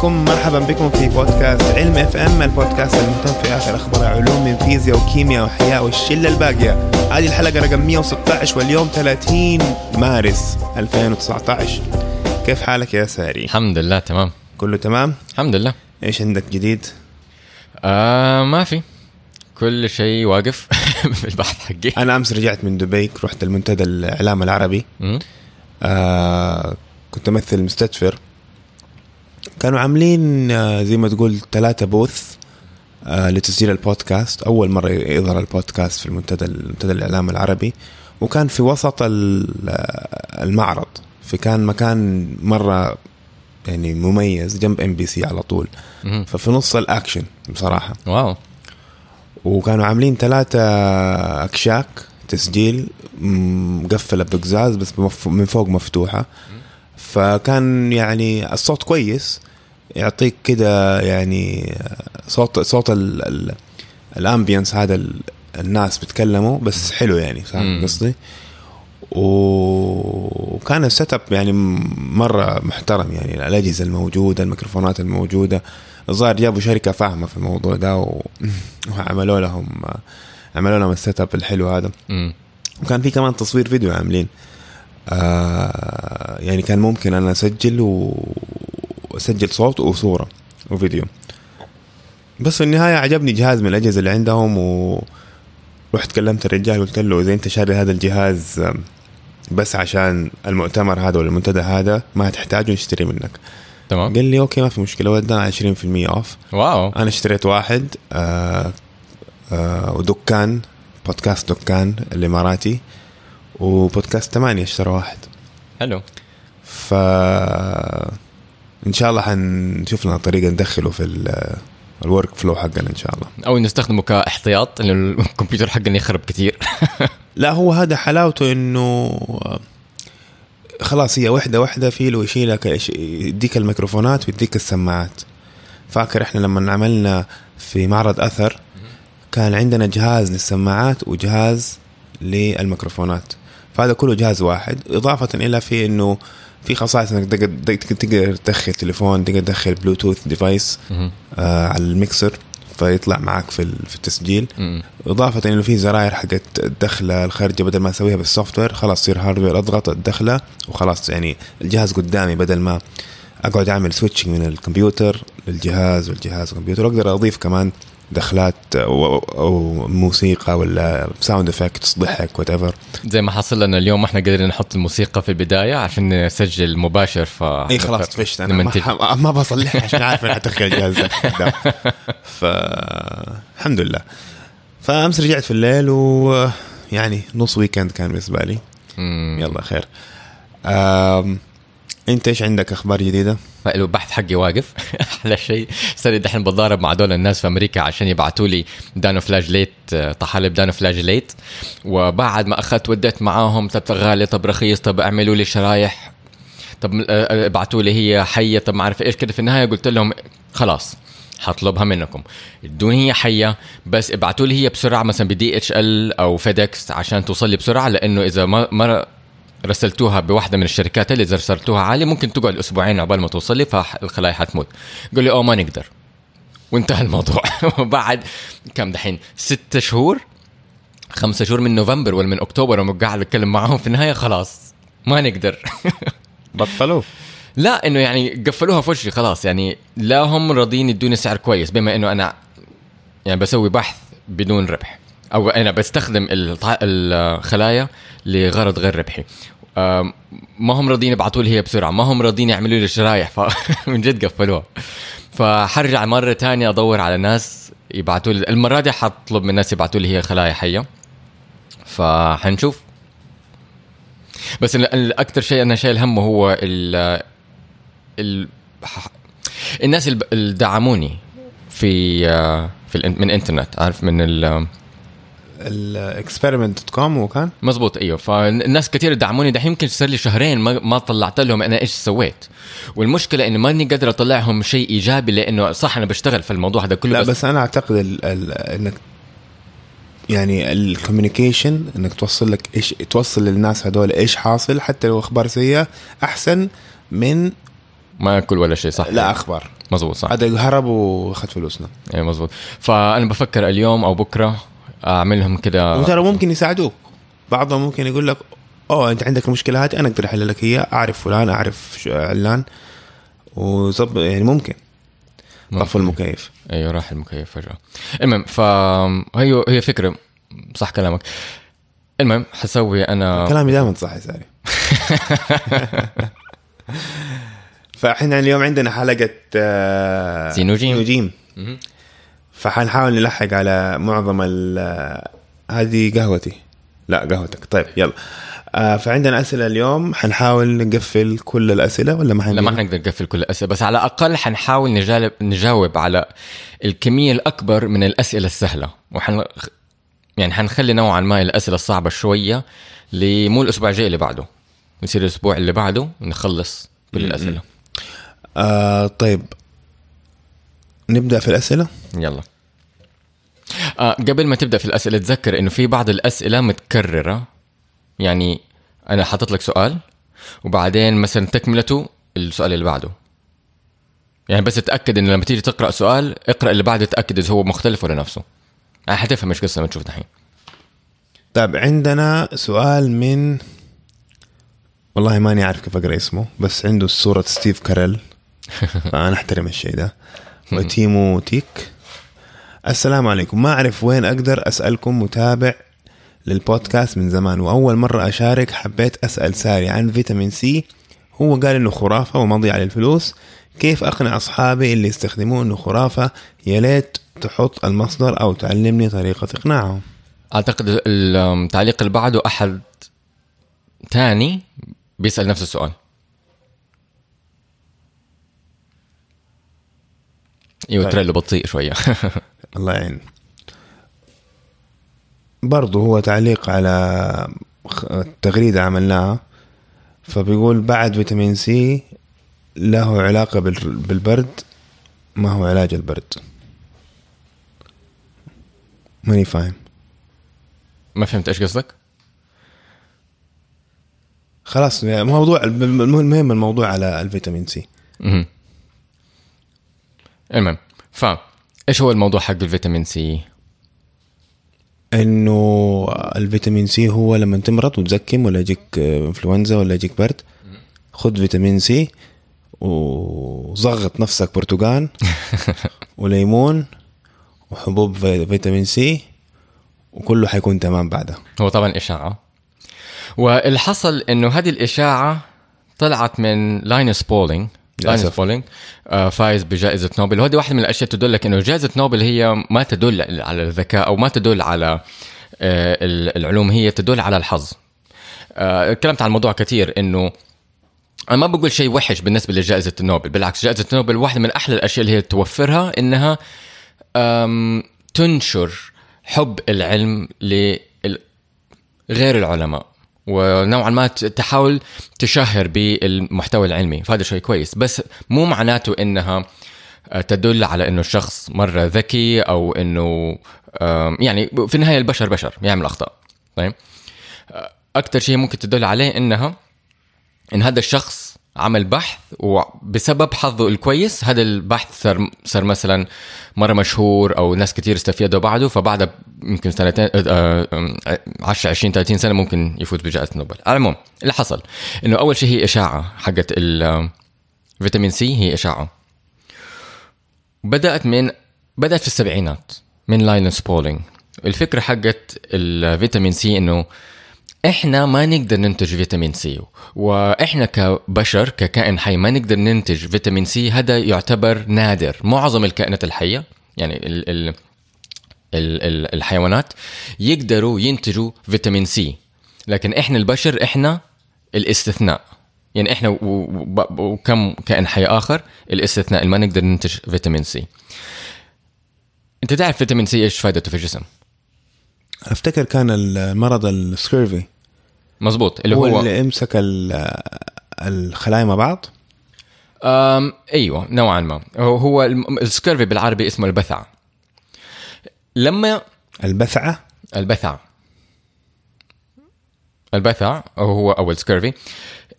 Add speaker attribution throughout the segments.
Speaker 1: عليكم مرحبا بكم في بودكاست علم إف إم البودكاست المهتم في آخر أخبار علوم من فيزياء وكيمياء واحياء والشلة الباقية. هذه الحلقة رقم 116 واليوم 30 مارس 2019 كيف حالك يا ساري؟
Speaker 2: الحمد لله تمام.
Speaker 1: كله تمام؟
Speaker 2: الحمد لله.
Speaker 1: إيش عندك جديد؟
Speaker 2: آه ما في. كل شيء واقف في البحث حقي.
Speaker 1: أنا أمس رجعت من دبي رحت المنتدى الإعلام العربي. آه كنت أمثل مستشفر كانوا عاملين آه زي ما تقول ثلاثة booth آه لتسجيل البودكاست. أول مرة يظهر البودكاست في المنتدى المنتدى الإعلام العربي. وكان في وسط آه، المعرض. فكان مكان مرة يعني مميز جنب ام بي سي على طول. ففي نص الأكشن بصراحة.
Speaker 2: Wow.
Speaker 1: وكانوا عاملين ثلاثة أكشاك تسجيل مقفلة بقزاز بس من فوق مفتوحة. فكان يعني الصوت كويس. يعطيك كده يعني صوت صوت ال ال ال ambience هذا ال- الناس بيتكلموا بس حلو يعني فاهم. قصدي؟ وكان ال setup يعني م- مرة محترم يعني الأجهزة الموجودة الميكروفونات الموجودة الظاهر جابوا شركة فاهمة في الموضوع ده و... وعملوا لهم عملوا لهم ال setup الحلو هذا
Speaker 2: مم.
Speaker 1: وكان في كمان تصوير فيديو عاملين آه يعني كان ممكن أنا أسجل و- وأسجل صوت وصورة وفيديو. بس في النهاية عجبني جهاز من الأجهزة اللي عندهم و رحت كلمت الرجال قلت له إذا أنت شاري هذا الجهاز بس عشان المؤتمر هذا ولا المنتدى هذا ما تحتاجه نشتري منك.
Speaker 2: تمام.
Speaker 1: قال لي okay ما في مشكلة ودنا 20% off
Speaker 2: Wow.
Speaker 1: أنا اشتريت واحد آه آه ودكان بودكاست دكان الإماراتي وبودكاست ثمانية اشترى واحد.
Speaker 2: حلو.
Speaker 1: ف إن شاء الله حنشوف لنا طريقة ندخله في ال workflow حقنا إن شاء الله.
Speaker 2: أو نستخدمه كإحتياط لأنه الكمبيوتر حقنا يخرب كثير
Speaker 1: لا هو هذا حلاوته إنه خلاص هي وحدة وحدة في له يشيلك يش- يديك الميكروفونات ويديك السماعات. فاكر إحنا لما عملنا في معرض أثر كان عندنا جهاز للسماعات وجهاز للميكروفونات. فهذا كله جهاز واحد إضافة إلى في إنه في خصائص إنك تقدر تقدر تدخل تليفون تقدر تدخل Bluetooth
Speaker 2: device.
Speaker 1: آه على الميكسر فيطلع معك في في التسجيل
Speaker 2: مم.
Speaker 1: إضافة إنه في زراير حقت الدخلة الخارجه بدل ما اسويها بال software خلاص تصير hardware أضغط الدخلة وخلاص يعني الجهاز قدامي بدل ما أقعد أعمل switching من الكمبيوتر للجهاز والجهاز والكمبيوتر وأقدر أضيف كمان دخلات أو, أو موسيقى ولا sound effects ضحك whatever
Speaker 2: زي ما حصل لنا اليوم إحنا قدرنا نحط الموسيقى في البداية عشان نسجل مباشر ف
Speaker 1: إي خلاص طفشت
Speaker 2: أنا.
Speaker 1: ما, ما بصلحها عشان عارف الجهاز ده قدام. ف الحمد لله فأمس رجعت في الليل و يعني نص weekend كان بالنسبة لي. يلا خير أم... انت إيش عندك أخبار جديدة؟
Speaker 2: البحث حقي واقف. أحلى شيء. صار دحين بتضارب مع دول الناس في أمريكا عشان يبعثوا لي dinoflagellate آه، طحالب dinoflagellate وبعد ما أخذت وديت معاهم طب غالي طب رخيص طب اعملوا لي شرايح. طب آه، آه، ابعتوا لي هي حية طب ما أعرف إيش. كده في النهاية قلت لهم خلاص حطلبها منكم. ادوني هي حية بس ابعتوا لي هي بسرعة مثلا ب DHL أو FedEx عشان توصل لي بسرعة لأنه إذا ما رسلتوها بواحدة من الشركات اللي اذا رسلتوها عالي ممكن تقعد أسبوعين عقبال ما توصل لي فالخلايا حتموت. قال لي أوه ما نقدر. وانتهى الموضوع. وبعد كم دحين؟ ستة شهور خمسة شهور من نوفمبر ولا من أكتوبر وما قاعد أتكلم معاهم في النهاية خلاص ما نقدر.
Speaker 1: بطلوا
Speaker 2: لا إنه يعني قفلوها في وشي خلاص يعني لا هم راضيين يدوني سعر كويس بما إنه أنا يعني بسوي بحث بدون ربح. أو أنا بستخدم الخلايا لغرض غير ربحي. ما هم راضيين يبعثوا لي هي بسرعة. ما هم راضيين يعملوا لي شرايح. فمن جد قفلوها. فحرجع مرة تانية أدور على ناس يبعثوا لي. المرة دي حطلب من الناس يبعثوا لي هي خلايا حية. فحنشوف. بس ال- الاكثر شيء أنا شايل همه هو ال ال الناس اللي دعموني في آه، في من انترنت عارف؟ من ال
Speaker 1: experiment dot com وكان
Speaker 2: مزبوط أيوه. فالناس كثير دعموني. دحين يمكن صار لي شهرين ما, ما طلعت لهم أنا إيش سويت. والمشكلة إنه ماني قادر اطلعهم شيء إيجابي لأنه صح أنا بشتغل في الموضوع هذا كله
Speaker 1: لا
Speaker 2: بس,
Speaker 1: بس أنا أعتقد ال ال إنك يعني ال communication إنك توصل لك إيش توصل للناس هذول إيش حاصل حتى لو أخبار سيئة أحسن من
Speaker 2: ما اكل ولا شيء صح.
Speaker 1: لا أخبار.
Speaker 2: مزبوط صح.
Speaker 1: هذا هرب واخذ فلوسنا.
Speaker 2: إيه مزبوط فأنا بفكر اليوم أو بكرة أعملهم كده.
Speaker 1: وترى ممكن يساعدوك. بعضهم ممكن يقول لك أوه أنت عندك المشكلة هذه أنا أقدر أحل لك هي أعرف فلان أعرف علان. وظب يعني ممكن. طفوا المكيف.
Speaker 2: أيوه راح المكيف فجأة. المهم فهي هي فكرة. صح كلامك. المهم حسوي أنا
Speaker 1: كلامي دائما صح يا ساري. فإحنا اليوم عندنا حلقة آه،
Speaker 2: زينوجيم.
Speaker 1: زينوجيم. فحنحاول نلحق على معظم ال هذه قهوتي. لا قهوتك. طيب يلا. آه فعندنا أسئلة اليوم. حنحاول نقفل كل الأسئلة ولا ما
Speaker 2: لا ما؟ حنقدر نقفل كل الأسئلة. بس على الأقل حنحاول نجاوب نجاوب على الكمية الأكبر من الأسئلة السهلة. وحن يعني حنخلي نوعا ما الأسئلة الصعبة شوية لمو الأسبوع الجاي اللي بعده. يصير الأسبوع اللي بعده نخلص كل الاسئله
Speaker 1: آه طيب. نبدأ في الأسئلة؟
Speaker 2: يلا. آه قبل ما تبدأ في الأسئلة تذكر إنه في بعض الأسئلة متكررة. يعني أنا حاطط لك سؤال وبعدين مثلا تكملته السؤال اللي بعده. يعني بس تأكد إنه لما تيجي تقرأ سؤال اقرأ اللي بعده تأكد إذا هو مختلف ولا نفسه. يعني حتفهم إيش قصة لما تشوف دحين.
Speaker 1: طيب عندنا سؤال من والله ماني عارف كيف أقرأ اسمه بس عنده صورة ستيف كاريل. فأنا أحترم الشيء ده. وتيمو تيك السلام عليكم. ما أعرف وين أقدر أسألكم متابع للبودكاست من زمان وأول مرة أشارك حبيت أسأل ساري عن فيتامين سي. هو قال إنه خرافة ومضيعة للفلوس. كيف أقنع أصحابي اللي يستخدموه إنه خرافة؟ يا ليت تحط المصدر أو تعلمني طريقة اقناعهم
Speaker 2: أعتقد التعليق اللي بعده أحد تاني بيسأل نفس السؤال. أيوه
Speaker 1: طيب.
Speaker 2: تريلو بطيء شوية.
Speaker 1: الله يعين برضه هو تعليق على تغريدة عملناها فبيقول بعد فيتامين سي له علاقة بال- بالبرد ما هو علاج البرد ماني فاهم
Speaker 2: ما فهمت إيش قصدك؟
Speaker 1: خلاص موضوع المهم الموضوع على الفيتامين سي
Speaker 2: مهم. المهم ف إيش هو الموضوع حق الفيتامين سي؟
Speaker 1: إنه الفيتامين سي هو لما تمرض وتزكم ولا يجيك إنفلونزا ولا يجيك برد خذ فيتامين سي وزغط نفسك برتقان وليمون وحبوب في- فيتامين سي وكله حيكون تمام بعدها
Speaker 2: هو طبعا إشاعة. واللي حصل إنه هذه الإشاعة طلعت من لاينس بولينج لاينس. بولينج آه، فايز بجائزة نوبل. وهذه واحدة من الأشياء تدلك إنه جائزة نوبل هي ما تدل على الذكاء أو ما تدل على آه، العلوم. هي تدل على الحظ. آه، تكلمت عن الموضوع كثير إنه أنا ما بقول شيء وحش بالنسبة لجائزة النوبل بالعكس جائزة النوبل واحدة من أحلى الأشياء اللي هي توفرها إنها تنشر حب العلم لغير العلماء. ونوعا ما تحاول تشهر بالمحتوى العلمي فهذا شيء كويس. بس مو معناته إنها آه، تدل على إنه الشخص مرة ذكي أو إنه يعني في النهاية البشر بشر يعمل أخطاء. طيب؟ أكثر شيء ممكن تدل عليه إنها إن هذا الشخص عمل بحث وبسبب حظه الكويس هذا البحث صار صار مثلا مرة مشهور أو ناس كتير استفيدوا بعده فبعدها يمكن سنتين آه، آه، 10 20 30 سنة ممكن يفوز بجائزة نوبل. على العموم اللي حصل إنه أول شيء هي إشاعة حقت الفيتامين سي هي إشاعة. بدأت من بدأت في السبعينات من لاينس بولينج الفكرة حقت الفيتامين سي إنه إحنا ما نقدر ننتج فيتامين سي وإحنا كبشر ككائن حي ما نقدر ننتج فيتامين سي. هذا يعتبر نادر. معظم الكائنات الحية يعني ال ال ال ال الحيوانات يقدروا ينتجوا فيتامين سي. لكن إحنا البشر إحنا الاستثناء. يعني إحنا وكم كائن حي آخر الاستثناء اللي ما نقدر ننتج فيتامين سي. أنت تعرف فيتامين سي إيش؟ فائدته في الجسم.
Speaker 1: أفتكر كان المرض ال scurvy.
Speaker 2: مزبوط اللي
Speaker 1: هو,
Speaker 2: هو,
Speaker 1: اللي امسك ال- الخلايا مع بعض؟
Speaker 2: أم أيوه نوعا ما. هو- ال scurvy بالعربي اسمه البثع. لما
Speaker 1: البثعه
Speaker 2: البثع. البثع هو أو ال scurvy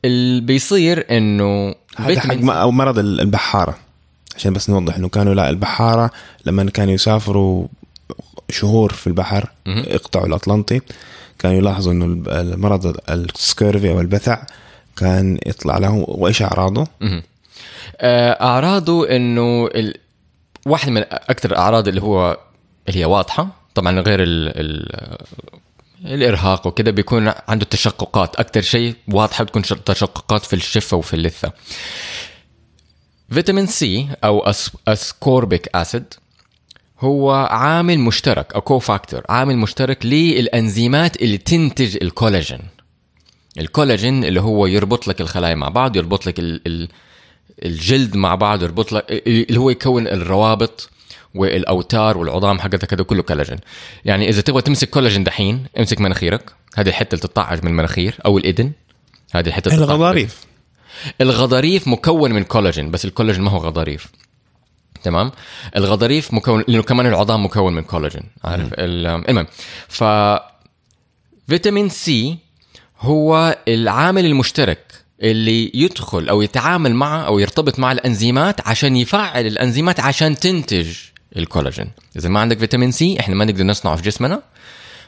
Speaker 2: اللي بيصير إنه
Speaker 1: هذا حق مرض ال- البحارة. عشان بس نوضح إنه كانوا لا البحارة لما كانوا يسافروا شهور في البحر
Speaker 2: مهم.
Speaker 1: يقطعوا الأطلنطي. كانوا يلاحظوا إنه المرض ال scurvy أو البثع كان يطلع له وإيش
Speaker 2: أعراضه؟ آه، أعراضه إنه ال... واحد من أكثر الأعراض اللي هو اللي هي واضحة. طبعا غير ال... ال... الإرهاق وكده بيكون عنده تشققات. أكثر شيء واضحة بتكون تشققات في الشفة وفي اللثة. فيتامين سي أو أس... ascorbic acid هو عامل مشترك أو cofactor عامل مشترك للأنزيمات اللي تنتج الكولاجين. الكولاجين اللي هو يربط لك الخلايا مع بعض يربط لك ال... ال... الجلد مع بعض يربط لك اللي هو يكون الروابط والأوتار والعظام حقتك هذا كله كولاجين. يعني إذا تبغى تمسك كولاجين دحين امسك مناخيرك. هذه الحتة اللي تطعج من المناخير أو الإذن. هذه الحتة.
Speaker 1: الغضاريف.
Speaker 2: الغضاريف مكون من كولاجين بس الكولاجين ما هو غضاريف. تمام؟ الغضاريف مكون لأنه كمان العظام مكون من كولاجين عارف؟ ال- المهم ف فيتامين سي هو العامل المشترك اللي يدخل أو يتعامل مع أو يرتبط مع الأنزيمات عشان يفعل الأنزيمات عشان تنتج الكولاجين إذا ما عندك فيتامين سي إحنا ما نقدر نصنعه في جسمنا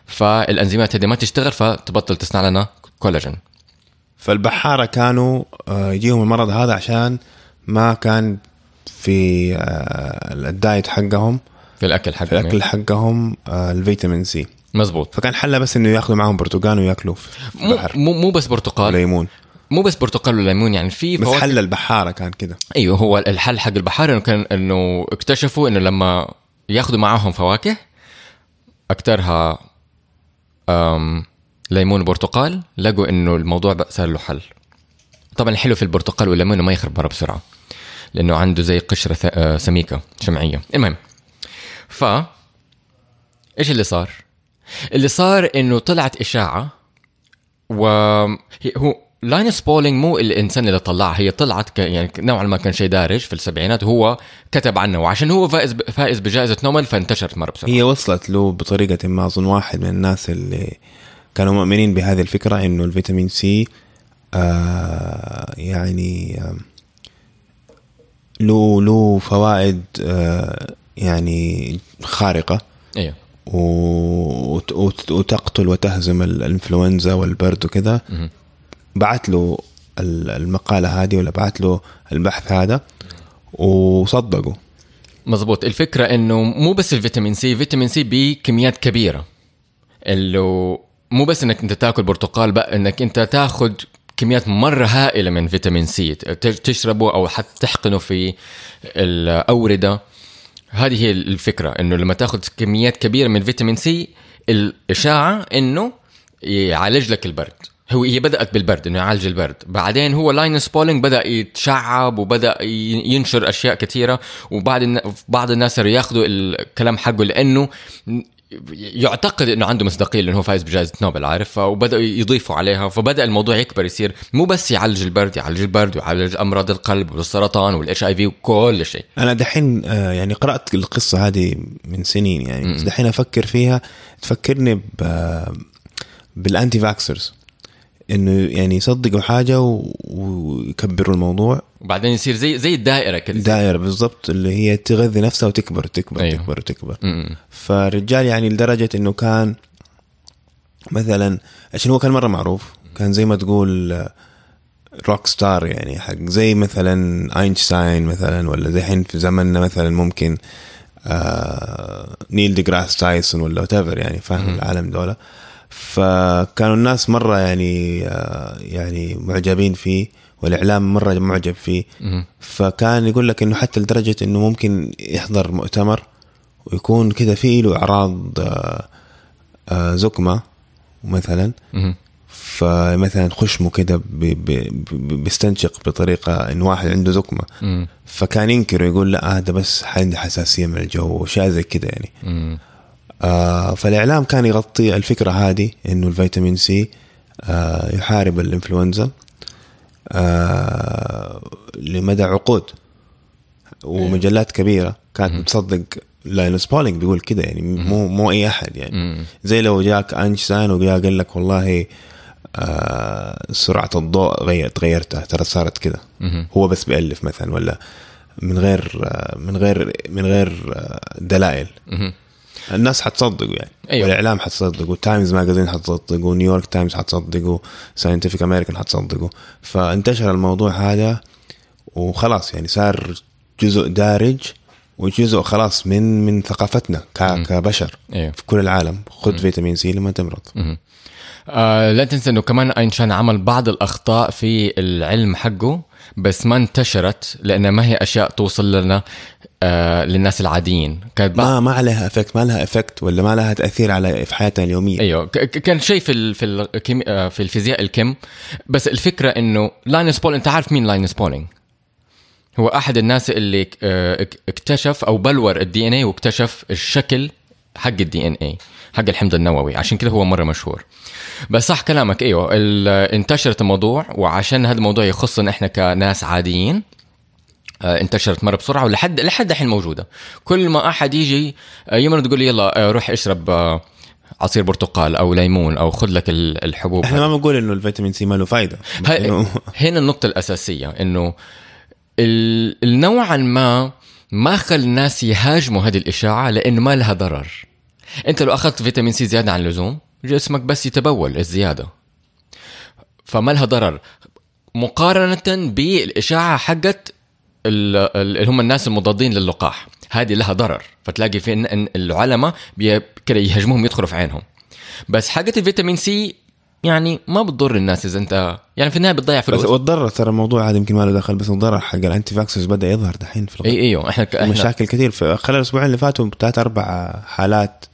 Speaker 2: فالأنزيمات هذه ما تشتغل فتبطل تصنع لنا كولاجين
Speaker 1: فالبحارة كانوا آه، يجيهم المرض هذا عشان ما كان في آه، ال diet حقهم
Speaker 2: في الأكل حقهم
Speaker 1: في الأكل حقهم آه، الفيتامين سي.
Speaker 2: مزبوط.
Speaker 1: فكان حلها بس إنه ياخذوا معاهم برتقال وياكلوا في البحر.
Speaker 2: مو مو بس برتقال.
Speaker 1: وليمون
Speaker 2: مو بس برتقال وليمون يعني في
Speaker 1: بس حل البحارة كان كده.
Speaker 2: أيوه هو الحل حق البحار إنه كان إنه اكتشفوا إنه لما ياخذوا معاهم فواكه اكثرها ليمون وبرتقال لقوا إنه الموضوع صار له حل. طبعا الحلو في البرتقال والليمون ما يخرب برا بسرعة. لأنه عنده زي قشرة آه، سميكة شمعية. المهم ف إيش اللي صار؟ اللي صار إنه طلعت إشاعة و هو لاينوس بولينج مو الإنسان اللي طلعها هي طلعت ك... يعني نوعا ما كان شيء دارج في السبعينات وهو كتب عنه. وعشان هو فائز ب... فائز بجائزة نوبل فانتشرت مرة بسرعة.
Speaker 1: هي وصلت له بطريقة ما أظن واحد من الناس اللي كانوا مؤمنين بهذه الفكرة إنه الفيتامين سي آه يعني آه له له فوائد آه يعني خارقة. أيوه وتقتل وتهزم الإنفلونزا والبرد وكذا. بعت له ال- المقالة هذه ولا بعت له البحث هذا وصدقوا
Speaker 2: مزبوط الفكرة إنه مو بس الفيتامين سي فيتامين سي بكميات كبيرة. اللي مو بس إنك أنت تاكل برتقال بقى إنك أنت تاخذ كميات مرة هائلة من فيتامين سي. تشربه أو حتى تحقنه في الأوردة. هذه هي الفكرة إنه لما تأخذ كميات كبيرة من فيتامين سي الإشاعة إنه يعالج لك البرد. هو هي بدأت بالبرد إنه يعالج البرد. بعدين هو لاينوس بولينج بدأ يتشعب وبدأ ينشر أشياء كثيرة النا- بعض الناس صاروا ياخذوا الكلام حقه لأنه يعتقد إنه عنده مصداقية لأنه هو فايز بجائزة نوبل عارف وبداوا يضيفوا عليها فبدأ الموضوع يكبر يصير مو بس يعالج البرد يعالج البرد ويعالج أمراض القلب والسرطان وال HIV وكل شيء.
Speaker 1: أنا دحين آه، يعني قرأت القصة هذه من سنين يعني بس دحين أفكر فيها تفكرني ب بال anti-vaxxers إنه يعني يصدقوا حاجة ويكبروا الموضوع.
Speaker 2: وبعدين يصير زي زي الدائرة كده
Speaker 1: دائرة بالضبط اللي هي تغذي نفسها وتكبر تكبر
Speaker 2: أيوه.
Speaker 1: تكبر تكبر.
Speaker 2: م-م.
Speaker 1: فالرجال يعني لدرجة إنه كان مثلا عشان هو كان مرة معروف كان زي ما تقول rock star يعني حق زي مثلا اينشتاين مثلا ولا زي الحين في زمننا مثلا ممكن آه نيل ديجراس تايسون ولا what يعني فاهم العالم دولة. فكانوا الناس مرة يعني آه يعني معجبين فيه والإعلام مرة معجب فيه. فكان يقول لك إنه حتى لدرجة إنه ممكن يحضر مؤتمر ويكون كذا فيه له أعراض آه، آه، زكمة مثلا. فمثلا خشمه كده بي- بي- بي- بيستنشق بطريقة انه واحد عنده
Speaker 2: زكمة.
Speaker 1: فكان ينكر ويقول لا هذا بس عندي حساسية من الجو واشياء زي كده يعني فالإعلام كان يغطي الفكرة هذه إنه الفيتامين سي آه يحارب الإنفلونزا آه لمدى عقود ومجلات كبيرة كانت بتصدق لاينوس بولينج بيقول كده يعني مو مو أي أحد يعني. زي لو جاك أينشتاين وجاء قال لك والله آه سرعة الضوء غير تغيرتها ترى صارت كده. هو بس بيألف مثلا ولا من غير آه، من غير من غير آه، دلائل. الناس حتصدقوا يعني.
Speaker 2: أيوة.
Speaker 1: والإعلام حتصدقوا Times Magazine حتصدقوا New York Times حتصدقوا Scientific American حتصدقوا. فانتشر الموضوع هذا وخلاص يعني صار جزء دارج وجزء خلاص من من ثقافتنا كبشر
Speaker 2: أيوه.
Speaker 1: في كل العالم. خذ فيتامين سي لما تمرض.
Speaker 2: آه لا تنسى إنه كمان اينشتاين عمل بعض الأخطاء في العلم حقه بس ما انتشرت لأنها ما هي أشياء توصل لنا آه للناس العاديين. كانت
Speaker 1: ما ما عليها effect ما لها effect ولا ما لها تأثير على في حياتنا
Speaker 2: اليومية. أيوه. كان شيء في ال في الكيم آه، في الفيزياء الكيم بس الفكرة إنه لاينوس بولينج أنت عارف مين لاينوس بولينج هو أحد الناس اللي آه، اك- اكتشف أو بلور ال DNA واكتشف الشكل حق ال DNA حق الحمض النووي عشان كده هو مرة مشهور. بس صح كلامك إيوه انتشرت الموضوع وعشان هذا الموضوع يخصنا إحنا كناس عاديين آه، انتشرت مرة بسرعة ولحد لحد الحين موجودة. كل ما أحد يجي آه، يمرض يقول لي يلا آه، روح اشرب آه، عصير برتقال أو ليمون أو خذ لك ال- الحبوب
Speaker 1: إحنا ما بنقول إنه الفيتامين سي ما له إنه
Speaker 2: هنا النقطة الأساسية إنه ال- النوعا ما ما خل الناس يهاجموا هذه الإشاعة لأنه ما لها ضرر. أنت لو أخذت فيتامين سي زيادة عن اللزوم جسمك بس يتبول الزيادة. فما لها ضرر. مقارنة بالإشاعة حقت ال- ال- اللي هم الناس المضادين للقاح. هذه لها ضرر. فتلاقي في إن العلماء كده يهاجموهم يدخلوا في عينهم. بس حقت الفيتامين سي يعني ما بتضر الناس إذا انت يعني في النهاية بتضيع
Speaker 1: بس
Speaker 2: فلوس.
Speaker 1: والضرر ترى الموضوع هذا يمكن ما له دخل بس الضرر حق ال anti-vaxxers بدأ يظهر دحين في الغرب
Speaker 2: اي إيوه إحنا إحنا
Speaker 1: مشاكل كثير. خلال الأسبوعين اللي فاتوا ثلاث أربع حالات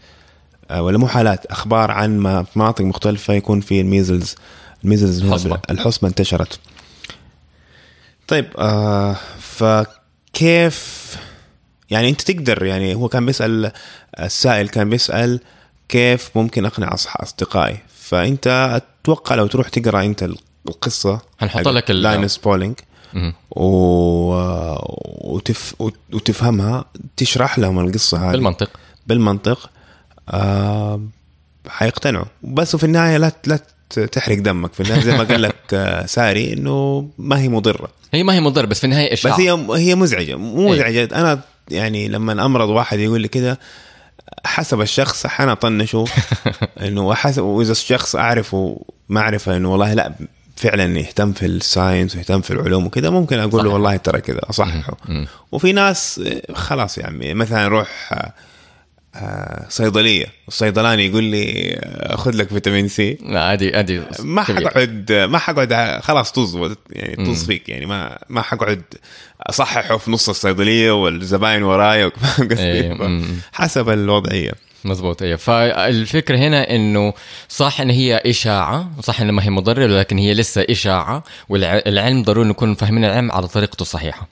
Speaker 1: ولا مو حالات أخبار عن ما في مناطق مختلفة يكون في ال measles ال measles هو
Speaker 2: الحصبة.
Speaker 1: الحصبة انتشرت. طيب آه فكيف يعني أنت تقدر يعني هو كان بيسأل السائل كان بيسأل كيف ممكن أقنع أصدقائي. فأنت أتوقع لو تروح تقرأ أنت القصة
Speaker 2: هنحط لك ال-
Speaker 1: لاينوس بولينج
Speaker 2: مهم.
Speaker 1: و... وتف... وتفهمها تشرح لهم القصة هذه.
Speaker 2: بالمنطق.
Speaker 1: بالمنطق. آه... حيقتنعوا. بس وفي النهاية لا لا تحرق دمك. في النهاية زي ما قال لك آه، ساري إنه ما هي مضرة.
Speaker 2: هي ما هي مضر بس في النهاية
Speaker 1: بس
Speaker 2: اشاعه
Speaker 1: هي هي مزعجة. مو
Speaker 2: إيه.
Speaker 1: مزعجة. أنا يعني لما أمرض واحد يقول لي كده حسب الشخص أحيانا أطنشه إنه حسب وإذا الشخص أعرفه معرفه إنه والله لا فعلا يهتم في الساينس ويهتم في العلوم وكده ممكن أقول له. والله ترى كذا
Speaker 2: أصححه.
Speaker 1: وفي ناس خلاص يا عمي مثلا روح آه، صيدلية الصيدلاني يقول لي آه، خذ لك فيتامين سي
Speaker 2: لا هذه هذه
Speaker 1: ما. حقعد ما حقعد خلاص طز يعني طز. فيك يعني ما ما حقعد أصححه في نص الصيدلية والزباين وراي؟
Speaker 2: إيه،.
Speaker 1: حسب الوضعية
Speaker 2: مزبوط أيوه فالفكرة هنا إنه صح إن هي إشاعة صح انها ما هي مضرة لكن هي لسه إشاعة والعلم ضروري نكون فاهمين العلم على طريقته الصحيحه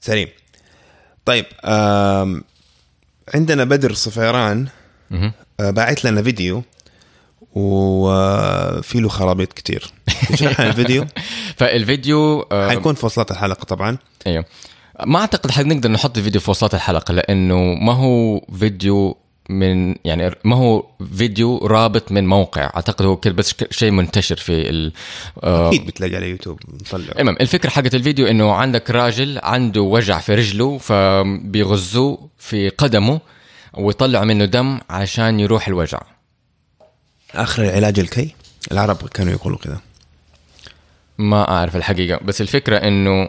Speaker 1: سليم طيب عندنا بدر صفيران. آه، باعت لنا فيديو وفي له خرابيط كتير. تشرح الفيديو؟
Speaker 2: فالفيديو آه،
Speaker 1: حيكون في وصلات الحلقة طبعا.
Speaker 2: أيوه. ما أعتقد حنقدر نحط الفيديو في وسط الحلقة لأنه ما هو فيديو من يعني ما هو فيديو رابط من موقع. أعتقد هو كده بس شيء منتشر في ال آه،
Speaker 1: أكيد بتلاقي على يوتيوب نطلع
Speaker 2: المهم الفكرة حقت الفيديو إنه عندك راجل عنده وجع في رجله فبيغزوه في قدمه ويطلعوا منه دم عشان يروح الوجع.
Speaker 1: آخر العلاج الكي؟ العرب كانوا يقولوا كذا
Speaker 2: ما أعرف الحقيقة بس الفكرة إنه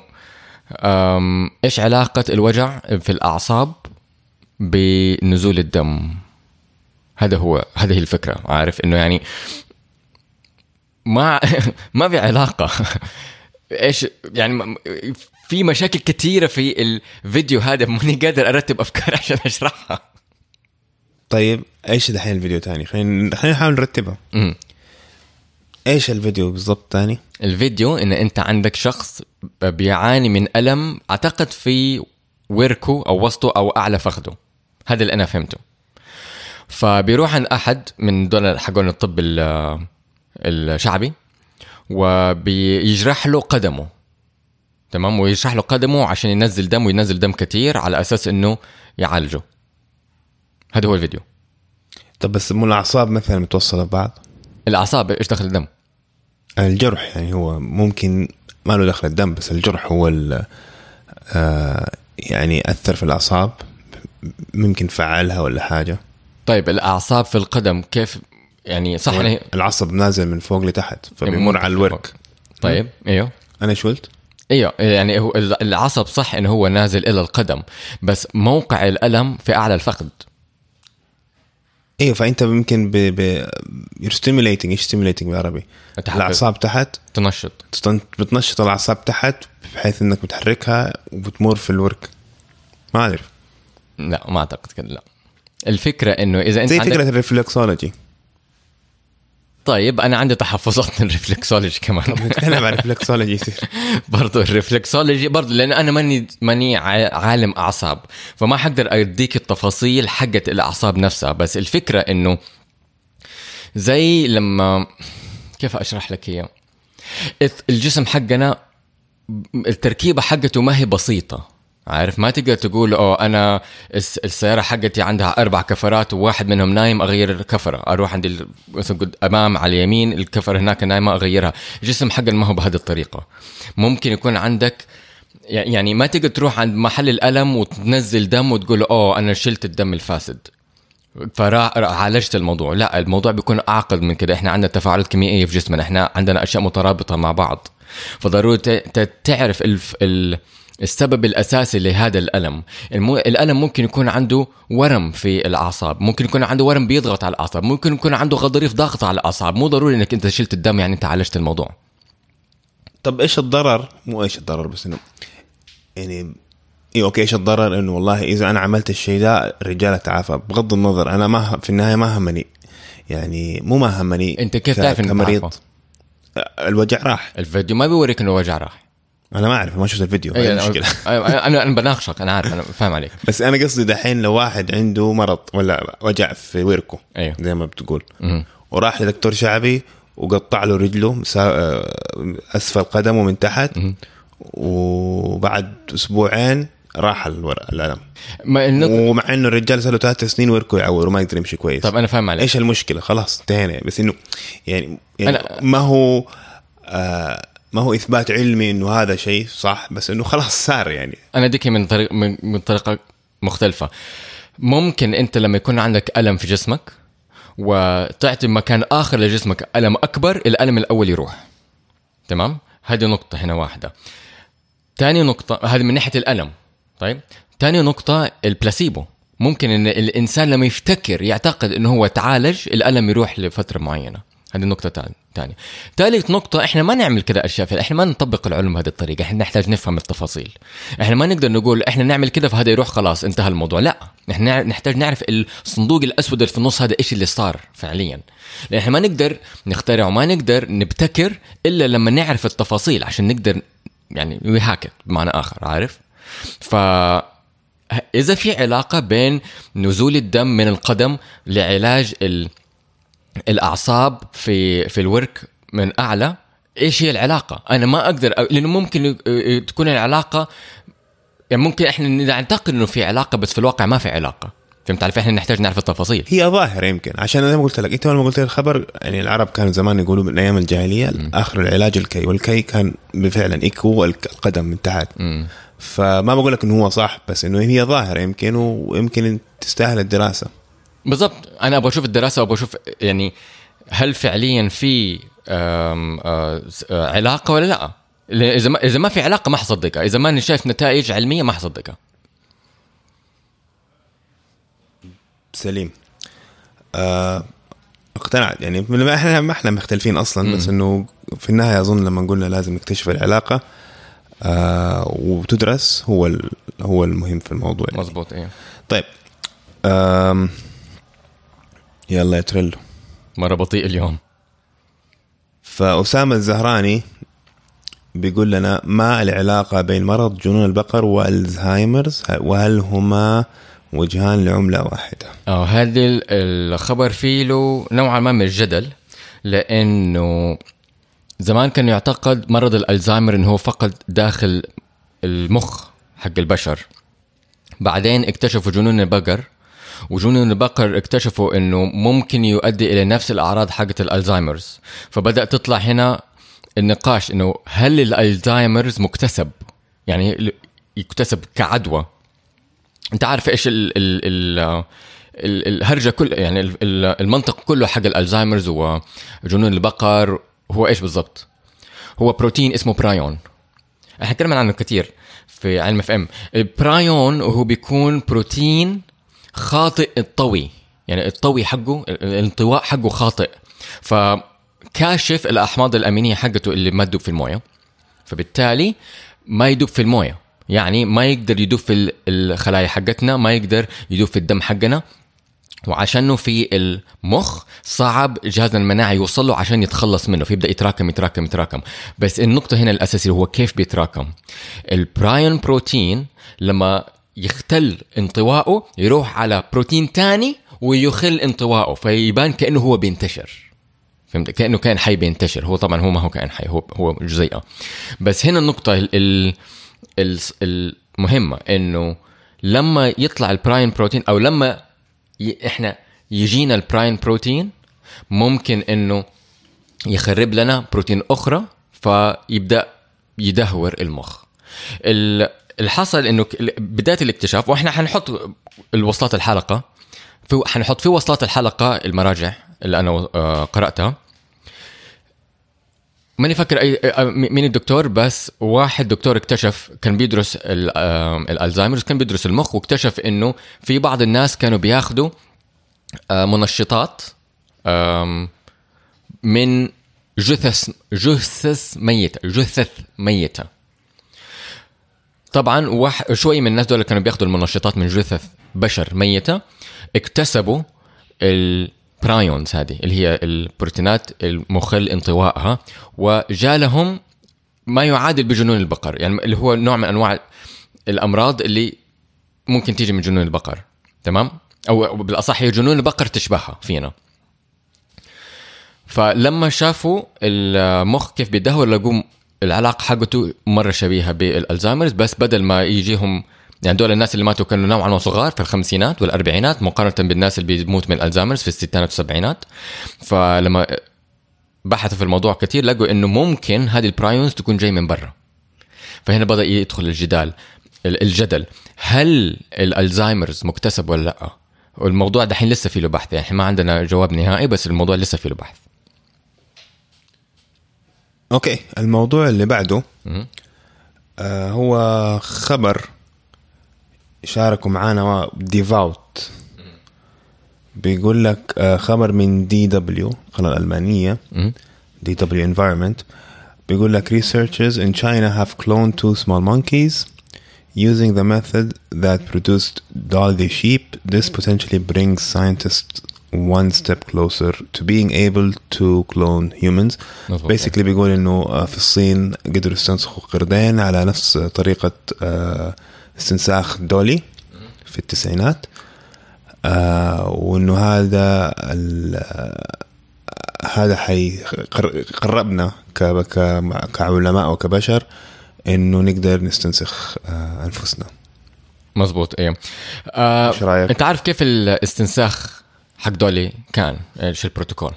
Speaker 2: إيش علاقة الوجع في الأعصاب؟ بنزول الدم. هذا هو هذه الفكرة. عارف إنه يعني ما ما في علاقة. إيش يعني في مشاكل كثيره في الفيديو هذا. ماني قادر أرتب أفكار عشان أشرحها.
Speaker 1: طيب إيش دحين الفيديو تاني؟ خلينا خلينا نحاول نرتبها. إيش الفيديو بالضبط تاني؟
Speaker 2: الفيديو إن أنت عندك شخص بيعاني من ألم أعتقد في وركه أو وسطه أو أعلى فخذه. هذا اللي أنا فهمته. فبيروح عند أحد من دول حقون الطب ال- الشعبي وبيجرح له قدمه. تمام؟ ويجرح له قدمه عشان ينزل دم وينزل دم كتير على أساس إنه يعالجه. هذا هو الفيديو.
Speaker 1: طب بس مو الأعصاب مثلا متوصلة ببعض؟
Speaker 2: الأعصاب إيش دخل الدم؟
Speaker 1: الجرح يعني هو ممكن ما له دخل الدم بس الجرح هو ال- آه يعني اثر في الأعصاب. ممكن فعلها ولا حاجة؟
Speaker 2: طيب الأعصاب في القدم كيف؟ يعني صح أنا
Speaker 1: العصب نازل من فوق لتحت فبيمر على الورك.
Speaker 2: طيب إيوه.
Speaker 1: أنا إيش قلت؟
Speaker 2: إيوه يعني هو العصب صح انه هو نازل إلى القدم بس موقع الألم في أعلى الفخذ.
Speaker 1: إيوه فأنت ممكن ب ب stimulating إيش stimulating بالعربي؟ الأعصاب تحت.
Speaker 2: تنشط.
Speaker 1: بتنشط الأعصاب تحت بحيث إنك بتحركها وبتمر في الورك. ما أعرف.
Speaker 2: لا ما أعتقد كده لا. الفكرة إنه إذا أنت
Speaker 1: زي
Speaker 2: عندك
Speaker 1: فكرة ال reflexology
Speaker 2: طيب أنا عندي تحفظات من ال reflexology كمان.
Speaker 1: نتكلم عن ال reflexology
Speaker 2: برضه ال reflexology برضه لأن أنا ماني ماني عالم أعصاب فما حقدر أديك التفاصيل حقت الأعصاب نفسها. بس الفكرة إنه زي لما كيف أشرح لك الث- الجسم حقنا التركيبة حقته ما هي بسيطة. عارف ما تقدر تقول أوه أنا الس- السيارة حقتي عندها أربع كفرات وواحد منهم نايم أغير الكفرة. أروح عند مثلا أمام على اليمين الكفرة هناك نايمة أغيرها. الجسم حقنا ما هو بهذه الطريقة. ممكن يكون عندك يعني ما تقدر تروح عند محل الألم وتنزل دم وتقول أوه أنا شلت الدم الفاسد. فعالجت الموضوع. لا الموضوع بيكون أعقد من كده. إحنا عندنا تفاعلات كيميائية في جسمنا. إحنا عندنا أشياء مترابطة مع بعض. فضروري تعرف الف ال السبب الأساسي لهذا الألم. المو... الألم ممكن يكون عنده ورم في الأعصاب ممكن يكون عنده ورم بيضغط على الأعصاب ممكن يكون عنده غضاريف ضاغطة على الأعصاب. مو ضروري إنك أنت شلت الدم يعني انت عالجت الموضوع.
Speaker 1: طب إيش الضرر؟ مو إيش الضرر بس إنه يعني اي okay إيش الضرر؟ إنه والله إذا أنا عملت الشيء ده الرجال تعافى. بغض النظر أنا ما في النهاية ما همني. يعني مو ما همني
Speaker 2: أنت كيف تعرف إنك؟
Speaker 1: الوجع راح.
Speaker 2: الفيديو ما بيوريك إنه وجع راح.
Speaker 1: أنا ما أعرف ما شفت الفيديو هاي
Speaker 2: أيوة، المشكلة أنا أنا بناقشك أنا عارف أنا فاهم عليك.
Speaker 1: بس أنا قصدي دحين لو واحد عنده مرض ولا وجع في وركه
Speaker 2: أيوه.
Speaker 1: زي ما بتقول
Speaker 2: مهم.
Speaker 1: وراح لدكتور شعبي وقطع له رجله سا- آه، أسفل قدمه من تحت
Speaker 2: مهم.
Speaker 1: وبعد أسبوعين راح الألم.
Speaker 2: ما النق...
Speaker 1: ومع إنه الرجال صار له ثلاث سنين وركه يعور وما يقدر يمشي كويس.
Speaker 2: طب أنا فاهم عليك.
Speaker 1: إيش المشكلة؟ خلاص انتهينا. بس إنه يعني, يعني
Speaker 2: أنا-
Speaker 1: ما هو آه ما هو إثبات علمي إنه هذا شيء صح بس إنه خلاص صار يعني.
Speaker 2: أنا أديك من طريق من, طريقة مختلفة. ممكن أنت لما يكون عندك ألم في جسمك وتعطي مكان آخر لجسمك ألم أكبر الألم الأول يروح. تمام؟ هذه نقطة هنا واحدة. تاني نقطة هذه من ناحية الألم. طيب؟ تاني نقطة البلاسيبو. ممكن إن الإنسان لما يفتكر يعتقد إنه هو تعالج الألم يروح لفترة معينة. هذه النقطة تانية ثالث نقطة إحنا ما نعمل كده أشياء في إحنا ما نطبق العلم بهذه الطريقة إحنا نحتاج نفهم التفاصيل. إحنا ما نقدر نقول إحنا نعمل كده فهذا يروح خلاص انتهى الموضوع. لا إحنا نحتاج نعرف الصندوق الأسود اللي في النص هذا إيش اللي صار فعليا. لأن إحنا ما نقدر نخترع وما نقدر نبتكر إلا لما نعرف التفاصيل عشان نقدر يعني ويهاكت بمعنى آخر عارف؟ ف إذا في علاقة بين نزول الدم من القدم لعلاج ال... الأعصاب في في الورك من أعلى. إيش هي العلاقة؟ أنا ما أقدر لأنه ممكن تكون العلاقة يعني ممكن إحنا نعتقد إنه في علاقة بس في الواقع ما في علاقة. فهمت علي؟ فإحنا نحتاج نعرف التفاصيل.
Speaker 1: هي ظاهرة يمكن. عشان زي ما قلت لك أنت لما قلت الخبر يعني العرب كانوا زمان يقولوا من أيام الجاهلية آخر العلاج الكي والكي كان فعلا الك- القدم من تحت. فما بقول لك إنه هو صح بس إنه هي ظاهرة يمكن ويمكن تستاهل الدراسة.
Speaker 2: بالضبط. أنا أبغى أشوف الدراسة وأبغى أشوف يعني هل فعليا في آه، علاقة ولا لا؟ إذا ما إذا ما في علاقة ما حصدقها. إذا ماني شايف نتائج علمية ما حصدقها.
Speaker 1: سليم. آه اقتنعت يعني من- إحنا ما إحنا مختلفين أصلا بس إنه في النهاية أظن لما قلنا لازم نكتشف العلاقة آه وتدرس هو هو المهم في الموضوع يعني.
Speaker 2: مزبوط أيوه
Speaker 1: طيب يلا يا تريلو.
Speaker 2: مرة بطيء اليوم.
Speaker 1: فأسامة الزهراني بيقول لنا ما العلاقة بين مرض جنون البقر والزهايمرز وهل هما وجهان لعملة واحدة؟
Speaker 2: آه هذا ال- الخبر فيه له نوعا ما من الجدل لأنه زمان كان يعتقد مرض الألزهايمر إنه هو فقد داخل المخ حق البشر. بعدين اكتشفوا جنون البقر وجنون البقر اكتشفوا إنه ممكن يؤدي إلى نفس الأعراض حقت الالزهايمرز فبدأ تطلع هنا النقاش إنه هل الالزهايمرز مكتسب؟ يعني يكتسب كعدوى. أنت عارف إيش ال ال ال ال- الهرجة كل يعني ال- ال- المنطق كله حق الالزهايمرز وجنون البقر. هو إيش بالضبط؟ هو بروتين اسمه برايون. إحنا تكلمنا عنه كثير في علم FM ال prion هو بيكون بروتين خاطئ الطوي. يعني الطوي حقه ال- الانطواء حقه خاطئ. فكاشف الأحماض الأمينية حقته اللي ما تدوب في الموية. فبالتالي ما يدوب في الموية. يعني ما يقدر يدوب في ال- الخلايا حقتنا ما يقدر يدوب في الدم حقنا. وعشانه في المخ صعب جهازنا المناعي يوصل له عشان يتخلص منه. فيبدأ يتراكم يتراكم يتراكم. بس النقطة هنا الأساسية هو كيف بيتراكم. ال prion protein لما يختل انطواءه يروح على بروتين تاني ويخل انطواءه فيبان كأنه هو بينتشر. فهمت؟ كأنه كائن حي بينتشر. هو طبعا هو ما هو كائن حي هو هو جزيئة. بس هنا النقطة ال ال ال المهمة إنه لما يطلع ال prion protein أو لما ي إحنا يجينا ال prion protein ممكن إنه يخرب لنا بروتين أخرى فيبدأ يدهور المخ. ال- الحصل إنه بداية الاكتشاف وإحنا حنحط الوصلات الحلقة. في حنحط في وصلات الحلقة المراجع اللي أنا آه، قرأتها. ماني فاكر اي مين الدكتور بس واحد دكتور اكتشف كان بيدرس آه، الالزهايمرز كان بيدرس المخ واكتشف إنه في بعض الناس كانوا بياخذوا آه، منشطات من جثث جثث ميتة جثث ميتة. طبعا واحد شوي من الناس دول كانوا بياخذوا المنشطات من جثث بشر ميتة اكتسبوا البرايونز هذه اللي هي البروتينات المخل انطوائها وجالهم ما يعادل بجنون البقر يعني اللي هو نوع من أنواع الأمراض اللي ممكن تيجي من جنون البقر تمام؟ أو بالأصح هي جنون البقر تشبهها فينا. فلما شافوا المخ كيف بيدهور لقوا العلاقة حقته مرة شبيهة بال Alzheimer's بس بدل ما يجيهم يعني دول الناس اللي ماتوا كانوا نوعا ما صغار في الخمسينات والأربعينات مقارنة بالناس اللي بيموت من ال Alzheimer's في الستينات والسبعينات. فلما بحثوا في الموضوع كثير لقوا إنه ممكن هذه ال prions تكون جاي من برا. فهنا بدأ يدخل الجدال الجدل. هل ال Alzheimer's مكتسب ولا لأ؟ والموضوع دحين لسه فيه له بحث يعني ما عندنا جواب نهائي بس الموضوع لسه فيه له بحث.
Speaker 1: okay الموضوع اللي بعده. آه هو خبر شاركوا معانا ديفاوت بيقول لك آه خبر من DW القناه الالمانيه. DW Environment بيقول لك researchers in China have cloned two small monkeys using the method that produced Dolly sheep. This potentially brings scientists one step closer to being able to clone humans.
Speaker 2: مظبوط.
Speaker 1: basically بيقول إنه آه، في الصين قدروا يستنسخوا قردين على نفس طريقة آه، استنساخ دولي في التسعينات آه، وإنه هذا ال- هذا حيقربنا كعلماء وكبشر إنه نقدر نستنسخ أنفسنا
Speaker 2: مظبوط إيه آه؟ أنت عارف كيف الاستنساخ حق دولي كان إيش البروتوكول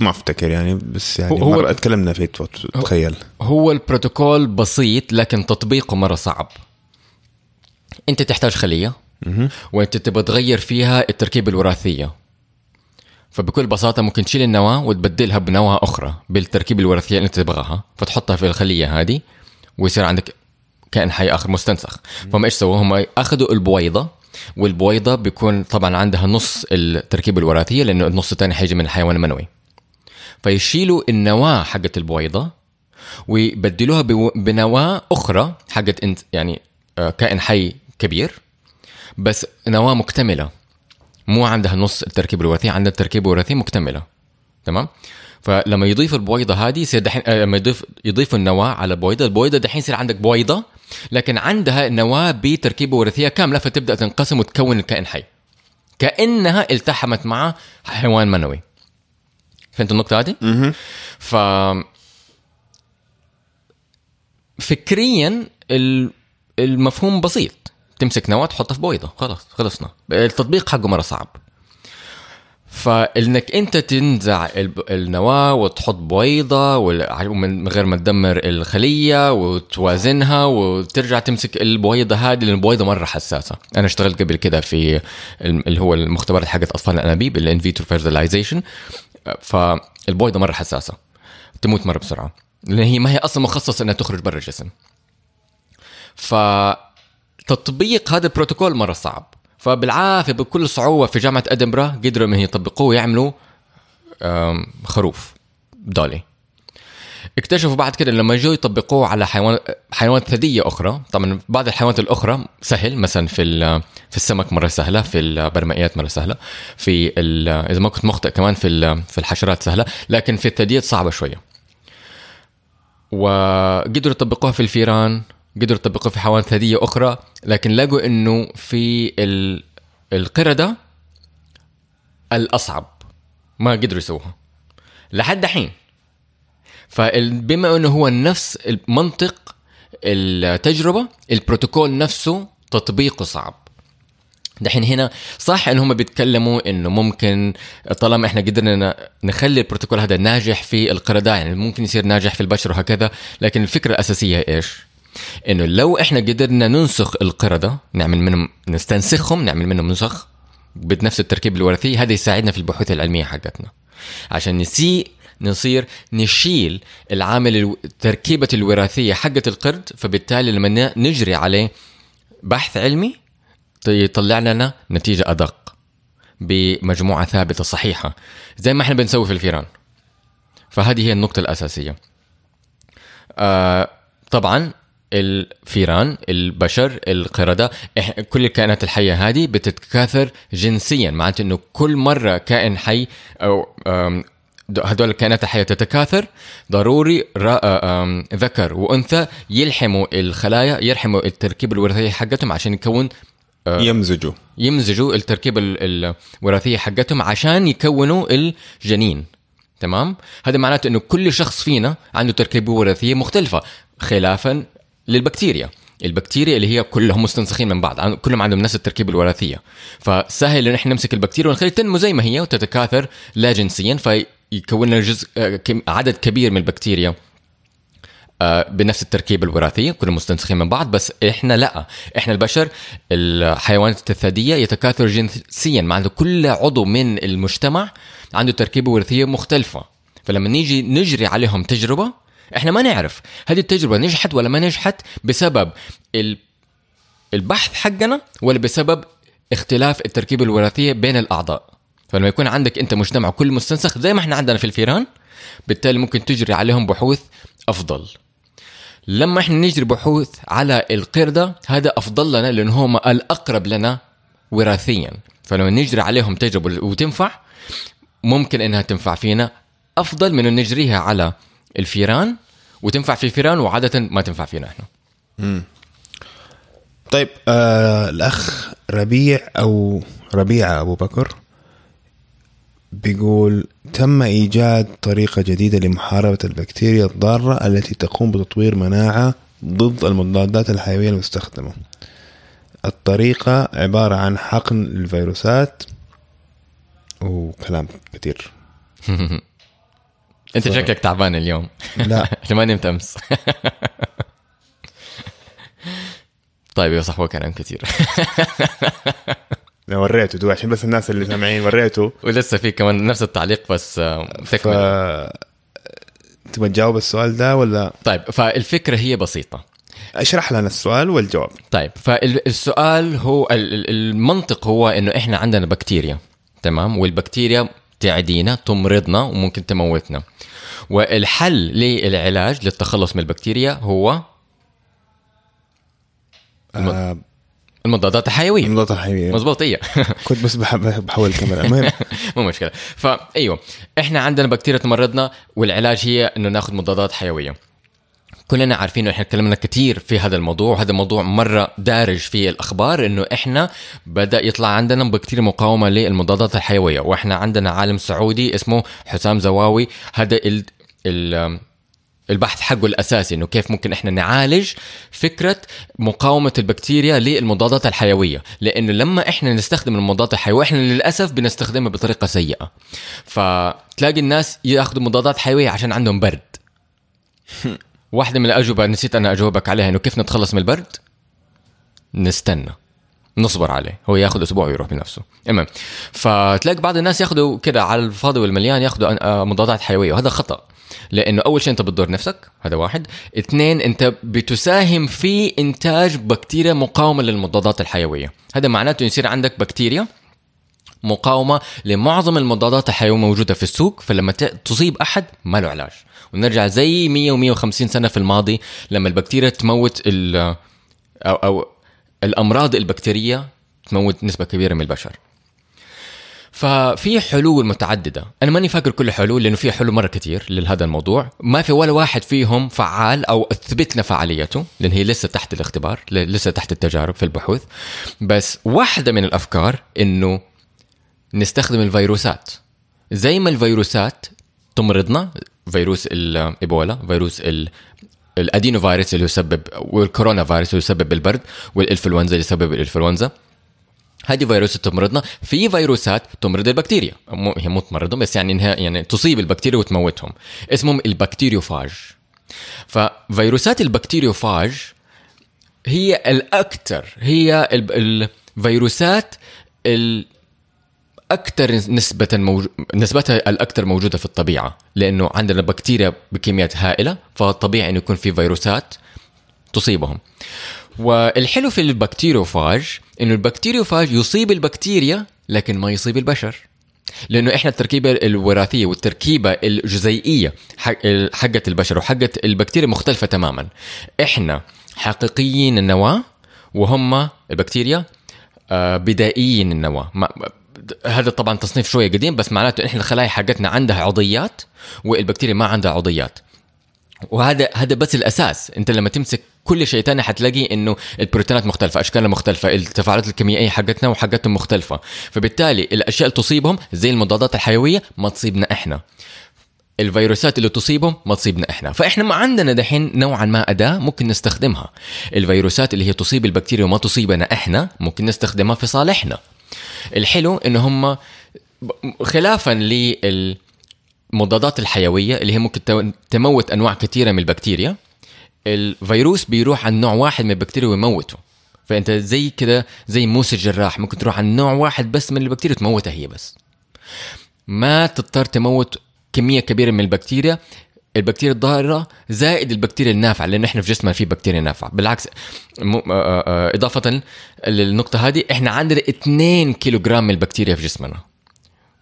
Speaker 1: ما افتكر يعني بس يعني
Speaker 2: هو-
Speaker 1: مرة اتكلمنا فيه تخيل.
Speaker 2: هو البروتوكول بسيط لكن تطبيقه مرة صعب. انت تحتاج خلية وانت تبغى تغير فيها التركيبة الوراثية. فبكل بساطة ممكن تشيل النواة وتبدلها بنواة أخرى بالتركيبة الوراثية اللي انت تبغاها. فتحطها في الخلية هذه ويصير عندك كائن حي آخر مستنسخ. فهم إيش سووا؟ هم أخذوا البويضة والبويضة بيكون طبعا عندها نص التركيبة الوراثية لأنه النص الثاني حيجي من الحيوان المنوي. فيشيلوا النواة حقت البويضة ويبدلوها بنواة أخرى حقت انت يعني آه، كائن حي كبير بس نواة مكتملة. مو عندها نص التركيبة الوراثية عندها التركيبه الوراثيه مكتملة. تمام؟ فلما يضيف البويضة هذه يصير دحين آه، لما يضيف يضيفوا النواة على البويضه البويضة دحين يصير عندك بويضة لكن عندها نواة بتركيبه وراثيه كاملة فتبدأ تنقسم وتكون الكائن حي. كأنها التحمت مع حيوان منوي. فهمت النقطة هذه؟ ف فكريا ال- المفهوم بسيط. تمسك نواة تحطها في بويضة. خلاص خلصنا. التطبيق حقه مرة صعب. فإنك أنت تنزع النواة وتحط بويضه ومن غير ما تدمر الخلية وتوازنها وترجع تمسك البويضه هذه لأن البويضه مرة حساسة. أنا اشتغلت قبل كده في اللي هو المختبرات حقت أطفال الأنابيب ال in vitro fertilization فالبويضه مرة حساسة. تموت مرة بسرعة. لأن هي ما هي أصلا مخصصة إنها تخرج برا الجسم. فتطبيق هذا البروتوكول مرة صعب. فبالعافية بكل صعوبة في جامعة ادنبرا قدروا إنهم يطبقوه ويعملوا خروف دولي اكتشفوا بعد كده لما جو يطبقوه على حيوان حيوانات ثديه أخرى طبعا بعض الحيوانات الأخرى سهل مثلا في ال- في السمك مرة سهلة في البرمائيات مرة سهلة في ال- إذا ما كنت مخطئ كمان في ال- في الحشرات سهلة لكن في الثدييات صعبة شوية. وقدروا يطبقوها في الفيران قدروا يطبقوها في حيوانات ثديه أخرى لكن لقوا إنه في ال- القردة الأصعب ما قدروا يسووها. لحد دحين. فبما إنه هو نفس المنطق التجربة البروتوكول نفسه تطبيقه صعب. دحين هنا صح إن هم بيتكلموا إنه ممكن طالما إحنا قدرنا نخلي البروتوكول هذا ناجح في القردة يعني ممكن يصير ناجح في البشر وهكذا لكن الفكرة الأساسية إيش؟ إنه لو إحنا قدرنا ننسخ القردة نعمل منهم نستنسخهم نعمل منهم نسخ بنفس التركيب الوراثي هذا يساعدنا في البحوث العلمية حقتنا. عشان نسي نصير نشيل العامل التركيبة الوراثية حقة القرد فبالتالي لما نجري عليه بحث علمي يطلع لنا نتيجة أدق بمجموعة ثابتة صحيحة زي ما إحنا بنسوي في الفيران. فهذه هي النقطة الأساسية. آه طبعا الفيران البشر القردة كل الكائنات الحية هذه بتتكاثر جنسيا. معناته إنه كل مرة كائن حي د- هدول الكائنات الحية تتكاثر ضروري ذكر وأنثى يلحموا الخلايا يلحموا التركيبة الوراثية حقتهم عشان يكون
Speaker 1: يمزجوا.
Speaker 2: يمزجوا التركيبة ال- الوراثية حقتهم عشان يكونوا الجنين. تمام؟ هذا معناته إنه كل شخص فينا عنده تركيبة وراثية مختلفة خلافا للبكتيريا. البكتيريا اللي هي كلهم مستنسخين من بعض كلهم عندهم نفس التركيبة الوراثية. فسهل إن إحنا نمسك البكتيريا ونخليها تنمو زي ما هي وتتكاثر لا جنسيا فيكون لنا جزء آه، عدد كبير من البكتيريا آه، بنفس التركيبة الوراثية كلهم مستنسخين من بعض. بس إحنا لا. إحنا البشر الحيوانات الثديية يتكاثر جنسيا معناته كل عضو من المجتمع عنده تركيبة وراثية مختلفة. فلما نيجي نجري عليهم تجربة إحنا ما نعرف. هذه التجربة نجحت ولا ما نجحت بسبب ال- البحث حقنا ولا بسبب اختلاف التركيبة الوراثية بين الأعضاء. فلما يكون عندك أنت مجتمع كل مستنسخ زي ما إحنا عندنا في الفيران بالتالي ممكن تجري عليهم بحوث أفضل. لما إحنا نجري بحوث على القردة هذا أفضل لنا لأن هم الأقرب لنا وراثيا. فلما نجري عليهم تجربة وتنفع ممكن إنها تنفع فينا أفضل من أن نجريها على الفيران وتنفع في الفيران وعادة ما تنفع فينا إحنا.
Speaker 1: طيب آه الأخ ربيع أو ربيعة أبو بكر بيقول تم إيجاد طريقة جديدة لمحاربة البكتيريا الضارة التي تقوم بتطوير مناعة ضد المضادات الحيوية المستخدمة. الطريقة عبارة عن حقن الفيروسات. وكلام كثير
Speaker 2: انت
Speaker 1: ف-
Speaker 2: شكلك تعبان اليوم.
Speaker 1: لا.
Speaker 2: ما نمت امس. طيب يا هو كلام كثير
Speaker 1: أنا وريته دو عشان بس الناس اللي سامعين وريته.
Speaker 2: ولسه في كمان نفس التعليق بس آه،
Speaker 1: ف
Speaker 2: تكمل.
Speaker 1: تبغى تجاوب السؤال ده ولا؟
Speaker 2: طيب فالفكرة هي بسيطة.
Speaker 1: اشرح لنا السؤال والجواب.
Speaker 2: طيب فالسؤال هو ال- ال- المنطق هو إنه إحنا عندنا بكتيريا تمام؟ والبكتيريا تعدينا تمرضنا وممكن تموتنا. والحل للعلاج للتخلص من البكتيريا هو
Speaker 1: آه
Speaker 2: المضادات الحيوية.
Speaker 1: النقطة الحيوية.
Speaker 2: مزبوط هي
Speaker 1: كنت بس بح- بحول الكاميرا. المهم.
Speaker 2: مو مشكلة. فأيوه إحنا عندنا بكتيريا تمرضنا والعلاج هي إنه ناخذ مضادات حيوية. كلنا عارفين إحنا تكلمنا كثير في هذا الموضوع وهذا الموضوع مرة دارج في الأخبار إنه إحنا بدأ يطلع عندنا بكتيريا مقاومة للمضادات الحيوية. وإحنا عندنا عالم سعودي اسمه حسام زواوي. هذا ال ال البحث حقه الأساسي إنه كيف ممكن إحنا نعالج فكرة مقاومة البكتيريا للمضادات الحيوية. لأنه لما إحنا نستخدم المضادات الحيوية إحنا للأسف بنستخدمها بطريقة سيئة. فتلاقي الناس يأخذوا مضادات حيوية عشان عندهم برد. واحدة من الأجوبة نسيت أنا أجاوبك عليها إنه كيف نتخلص من البرد؟ نستنى نصبر عليه هو ياخذ أسبوع ويروح بنفسه. المهم فتلاقي بعض الناس ياخذوا كده على الفاضي والمليان ياخذوا مضادات حيوية وهذا خطأ. لأنه أول شيء أنت بتضر نفسك هذا واحد. اثنين أنت بتساهم في إنتاج بكتيريا مقاومة للمضادات الحيوية. هذا معناته يصير عندك بكتيريا مقاومة لمعظم المضادات الحيوية موجوده في السوق فلما تصيب أحد ما له علاج. ونرجع زي 100 و150 سنة في الماضي لما البكتيريا تموت ال أو أو الأمراض البكتيرية تموت نسبة كبيرة من البشر. ففي حلول متعددة. أنا ماني فاكر كل الحلول لأنه في حلول مرة كثير لهذا الموضوع. ما في ولا واحد فيهم فعال أو أثبتنا فعاليته لأن هي لسه تحت الاختبار لسه تحت التجارب في البحوث. بس واحدة من الأفكار إنه نستخدم الفيروسات. زي ما الفيروسات تمرضنا فيروس الايبولا فيروس الادينو فيروس اللي يسبب والكورونا فيروس اللي يسبب البرد والإنفلونزا اللي يسبب الإنفلونزا. هذه فيروسات تمرضنا. في فيروسات تمرض البكتيريا. هي مو تمرضهم بس يعني انها يعني تصيب البكتيريا وتموتهم. اسمهم ال bacteriophage. ففيروسات ال bacteriophage هي الاكثر هي الفيروسات الاكثر نسبة موج... نسبتها الاكثر موجودة في الطبيعة لأنه عندنا بكتيريا بكميات هائلة فطبيعي إنه يكون في فيروسات تصيبهم. والحلو في ال bacteriophage إنه ال bacteriophage يصيب البكتيريا لكن ما يصيب البشر. لأنه إحنا التركيبة الوراثية والتركيبة الجزيئية حقه البشر وحقه البكتيريا مختلفة تماما. إحنا حقيقيين النواة وهم البكتيريا آه، بدائيين النواة. هذا طبعا تصنيف شوية قديم بس معناته إحنا الخلايا حقتنا عندها عضيات والبكتيريا ما عندها عضيات. وهذا هذا بس الأساس. أنت لما تمسك كل شيء تاني حتلاقي إنه البروتينات مختلفة أشكالها مختلفة التفاعلات الكيميائية حقتنا وحقتهم مختلفة. فبالتالي الأشياء اللي تصيبهم زي المضادات الحيوية ما تصيبنا إحنا. الفيروسات اللي تصيبهم ما تصيبنا إحنا. فإحنا ما عندنا دحين نوعا ما أداة ممكن نستخدمها. الفيروسات اللي هي تصيب البكتيريا وما تصيبنا إحنا ممكن نستخدمها في صالحنا. الحلو انه هم خلافا لل المضادات الحيوية اللي هي ممكن تموت أنواع كثيرة من البكتيريا. الفيروس بيروح عن نوع واحد من البكتيريا ويموته. فأنت زي كده زي موس الجراح ممكن تروح عن نوع واحد بس من البكتيريا تموتها هي بس. ما تضطر تموت كمية كبيرة من البكتيريا البكتيريا الضارة زائد البكتيريا النافعة لأنه إحنا في جسمنا في بكتيريا نافعة. بالعكس إضافة للنقطة هذه إحنا عندنا 2 كيلو جرام من البكتيريا في جسمنا.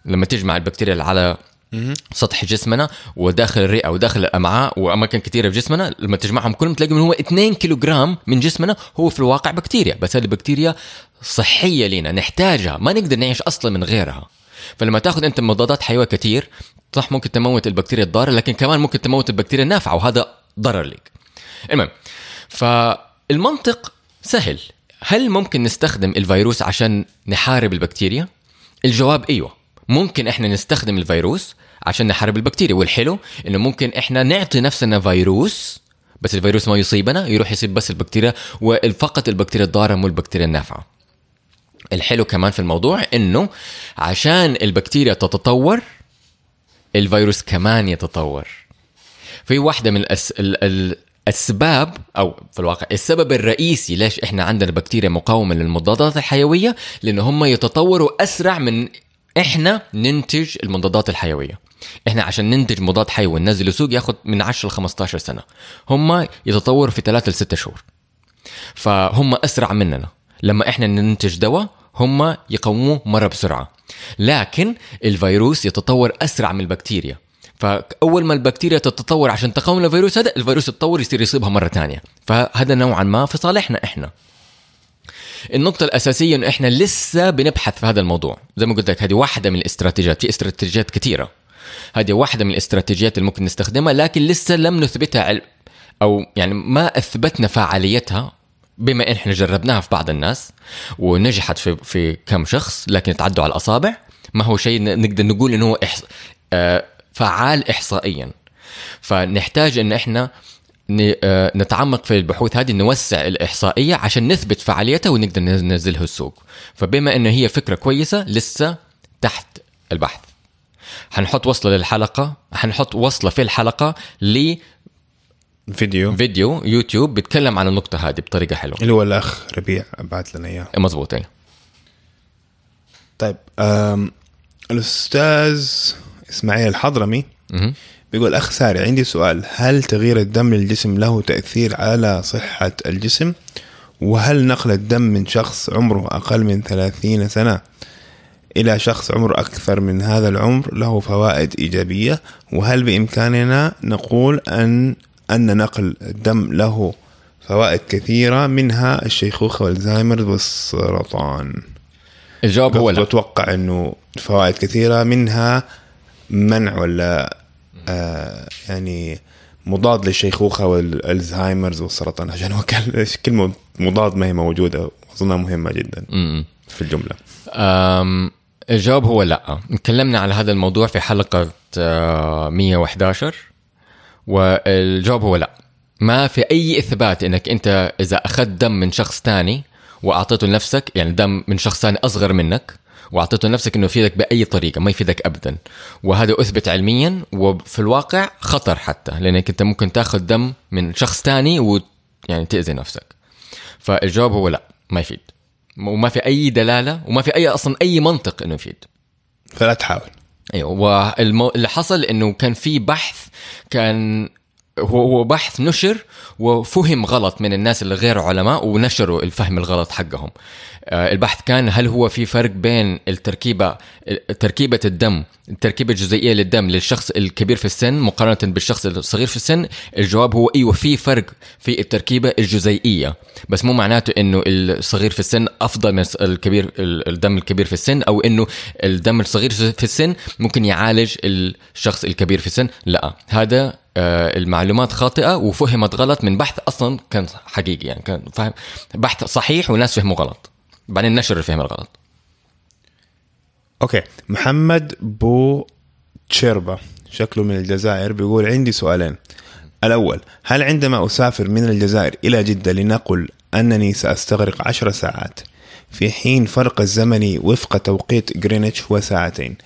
Speaker 2: لما تجمع البكتيريا على سطح جسمنا وداخل الرئة وداخل الأمعاء وأماكن كثيرة في جسمنا لما تجمعهم كلهم تلاقي من هو 2 كيلو جرام من جسمنا هو في الواقع بكتيريا. بس هذه البكتيريا صحية لنا نحتاجها ما نقدر نعيش أصلا من غيرها. فلما تأخذ أنت مضادات حيوية كثير صح ممكن تموت البكتيريا الضارة لكن كمان ممكن تموت البكتيريا النافعة وهذا ضرر لك. المهم فالمنطق سهل. هل ممكن نستخدم الفيروس عشان نحارب البكتيريا؟ الجواب إيوه. ممكن إحنا نستخدم الفيروس عشان نحارب البكتيريا والحلو إنه ممكن إحنا نعطي نفسنا فيروس بس الفيروس ما يصيبنا يروح يصيب بس البكتيريا وفقط البكتيريا الضارة مو البكتيريا النافعة. الحلو كمان في الموضوع إنه عشان البكتيريا تتطور الفيروس كمان يتطور. في واحدة من الأس... الأسباب أو في الواقع السبب الرئيسي ليش إحنا عندنا بكتيريا مقاومة للمضادات الحيوية لأن هم يتطوروا أسرع من إحنا ننتج المضادات الحيوية. إحنا عشان ننتج مضاد حيوي وننزله سوق ياخذ من 10 ل 15 سنة. هم يتطوروا في 3 ل 6 شهور. فهم أسرع مننا. لما إحنا ننتج دواء هم يقوموه مرة بسرعة. لكن الفيروس يتطور أسرع من البكتيريا. فأول ما البكتيريا تتطور عشان تقاوم الفيروس هذا الفيروس يتطور يصير يصيبها مرة ثانية. فهذا نوعا ما في صالحنا إحنا. النقطة الأساسية إنه إحنا لسه بنبحث في هذا الموضوع، زي ما قلت لك هذه واحدة من الاستراتيجيات، في استراتيجيات كثيرة. هذه واحدة من الاستراتيجيات اللي ممكن نستخدمها لكن لسه لم نثبتها أو يعني ما أثبتنا فعاليتها بما إن إحنا جربناها في بعض الناس ونجحت في في كم شخص لكن تعدوا على الأصابع ما هو شيء نقدر نقول إنه هو إحص... آه، فعال إحصائيا. فنحتاج إن إحنا آه، نتعمق في البحوث هذه نوسع الإحصائية عشان نثبت فعاليتها ونقدر ننزلها السوق فبما أنه هي فكرة كويسة لسه تحت البحث حنحط وصلة للحلقة حنحط وصلة في الحلقة
Speaker 1: فيديو.
Speaker 2: لفيديو يوتيوب بيتكلم عن النقطة هذه بطريقة حلوة.
Speaker 1: اللي هو الأخ ربيع بعت لنا إياه.
Speaker 2: مظبوط أيوة.
Speaker 1: طيب أم الأستاذ إسماعيل الحضرمي. بيقول أخ ساري عندي سؤال. هل تغيير الدم للجسم له تأثير على صحة الجسم؟ وهل نقل الدم من شخص عمره أقل من 30 سنة إلى شخص عمره أكثر من هذا العمر له فوائد إيجابية؟ وهل بإمكاننا نقول أن أن نقل الدم له فوائد كثيرة منها الشيخوخة والزهايمر والسرطان.
Speaker 2: الجواب هو لا.
Speaker 1: بتوقع إنه فوائد كثيرة منها منع ولا آه يعني مضاد للشيخوخة والألزهايمرز والسرطان. عشان هو كلمة مضاد ما هي موجودة أظنها مهمة جدا. في الجملة.
Speaker 2: أم الجواب هو لا. تكلمنا على هذا الموضوع في حلقة آه، 111 والجواب هو لا. ما في أي إثبات إنك أنت إذا أخذت دم من شخص تاني وأعطيته لنفسك يعني دم من شخص تاني أصغر منك وأعطيته لنفسك إنه يفيدك بأي طريقة ما يفيدك أبدا. وهذا أثبت علميا وفي الواقع خطر حتى لأنك أنت ممكن تأخذ دم من شخص تاني و يعني تأذي نفسك. فالجواب هو لا ما يفيد. وما في أي دلالة وما في أي أصلا أي منطق إنه يفيد.
Speaker 1: فلا تحاول.
Speaker 2: أيوه. والمو... اللي حصل إنه كان في بحث كان هو هو بحث نشر وفهم غلط من الناس اللي غير علماء ونشروا الفهم الغلط حقهم. آه، البحث كان هل هو في فرق بين التركيبة تركيبة الدم التركيبة الجزيئية للدم للشخص الكبير في السن مقارنة بالشخص الصغير في السن الجواب هو أيوة في فرق في التركيبة الجزيئية. بس مو معناته أنه الصغير في السن أفضل من الكبير الدم الكبير في السن أو أنه الدم الصغير في السن ممكن يعالج الشخص الكبير في السن. لا. هذا آه، المعلومات خاطئة وفهمت غلط من بحث أصلا كان حقيقي يعني كان فاهم بحث صحيح وناس فهموا غلط. بعدين نشر الفهم الغلط.
Speaker 1: okay. محمد بو تشيربا. شكله من الجزائر. بيقول عندي سؤالين. الأول هل عندما أسافر من الجزائر إلى جدة لنقل أنني سأستغرق عشر ساعات؟ في حين فرق الزمني وفق توقيت جرينتش هو ساعتين.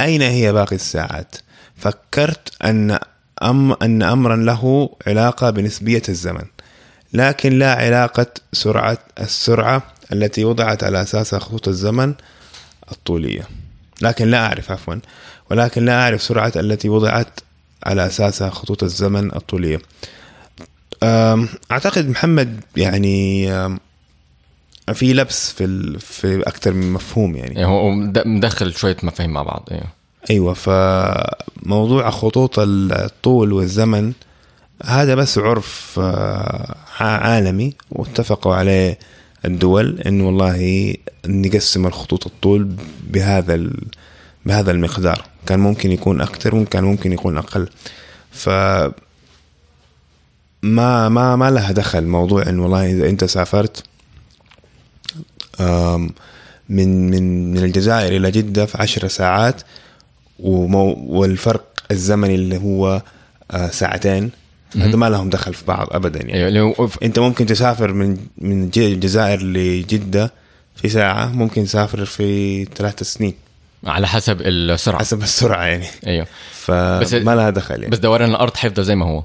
Speaker 1: أين هي باقي الساعات؟ فكرت أن أم أن أمرا له علاقة بنسبية الزمن لكن لا علاقة سرعة السرعة التي وضعت على أساسها خطوط الزمن الطولية. لكن لا أعرف عفوا. ولكن لا أعرف سرعة التي وضعت على أساسها خطوط الزمن الطولية. أعتقد محمد يعني في لبس في. في أكثر من مفهوم يعني.
Speaker 2: يعني هو مد- مدخل شوية مفاهيم مع بعض أيوه
Speaker 1: أيوه فموضوع خطوط الطول والزمن هذا بس عرف آه، عالمي واتفقوا عليه الدول انه والله نقسم الخطوط الطول بهذا. بهذا المقدار كان ممكن يكون أكثر وكان ممكن يكون أقل ف ما ما ما لها دخل موضوع انه والله إذا أنت سافرت من من من الجزائر إلى جدة في عشر ساعات والفرق الزمني اللي هو آه، ساعتين هذا ما لهم دخل في بعض ابدا يعني.
Speaker 2: أيوه لو
Speaker 1: أنت ممكن تسافر من من الجزائر لجدة في ساعة ممكن تسافر في ثلاث سنين.
Speaker 2: على حسب السرعة.
Speaker 1: حسب السرعة يعني.
Speaker 2: أيوه.
Speaker 1: فما لها دخل يعني.
Speaker 2: بس دوران الأرض حيفضل زي ما هو.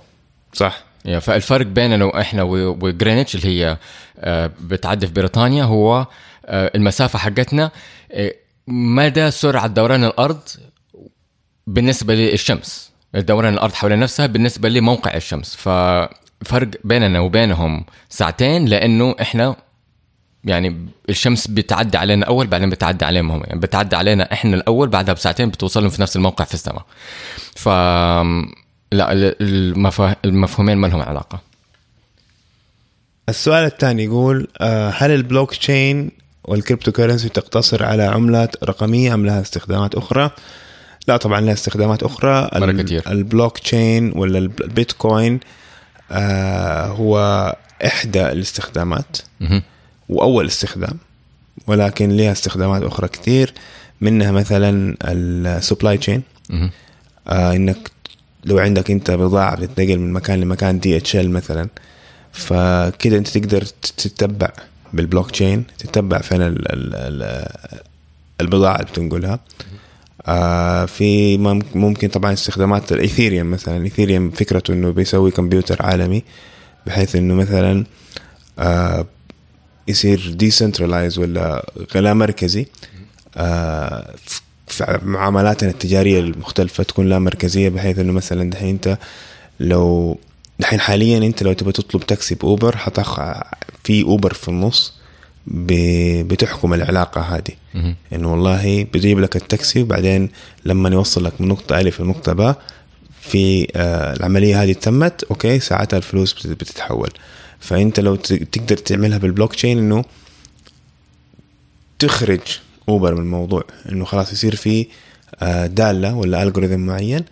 Speaker 1: صح.
Speaker 2: يعني فالفرق بيننا وإحنا وجرينتش اللي هي آه، بتعدي في بريطانيا هو آه، المسافة حقتنا آه، مدى سرعة دوران الأرض بالنسبة للشمس. دوران الأرض حول نفسها بالنسبة لموقع الشمس. ففرق بيننا وبينهم ساعتين لأنه إحنا يعني الشمس بتعدي علينا أول بعدين بتعدي عليهم هم. يعني بتعدي علينا إحنا الأول بعدها بساعتين بتوصلهم في نفس الموقع في السماء. ف لا المفهومين ما لهم علاقة.
Speaker 1: السؤال الثاني يقول آه، هل ال blockchain وال cryptocurrency تقتصر على عملات رقمية أم لها استخدامات أخرى؟ لا طبعا لها استخدامات
Speaker 2: كتير.
Speaker 1: البلوك تشين ولا الب- البيتكوين آه، هو إحدى الاستخدامات
Speaker 2: مهم.
Speaker 1: وأول استخدام ولكن لها استخدامات أخرى كثير منها مثلا ال supply
Speaker 2: chain.
Speaker 1: آه إنك لو عندك أنت بضاعة بتتنقل من مكان لمكان DHL مثلا فكده أنت تقدر تتبع بالبلوك تشين تتبع فين ال ال ال البضاعة اللي بتنقلها في ممكن طبعا استخدامات ال Ethereum مثلا. ال Ethereum فكرته إنه بيسوي كمبيوتر عالمي بحيث إنه مثلا آه يصير decentralized ولا لا مركزي. آه في معاملاتنا التجارية المختلفة تكون لا مركزية بحيث إنه مثلا دحين أنت لو دحين حاليا أنت لو تبغى تطلب تاكسي بأوبر حتاخ في أوبر في النص. بتحكم العلاقة هذه. إنه والله بيجيب لك التاكسي وبعدين لما يوصلك من نقطة ألف لنقطة باء في آه العملية هذه تمت أوكي ساعتها الفلوس بتتحول. فأنت لو تقدر تعملها بالبلوك تشين إنه تخرج أوبر من الموضوع. إنه خلاص يصير في آه دالة ولا algorithm معين.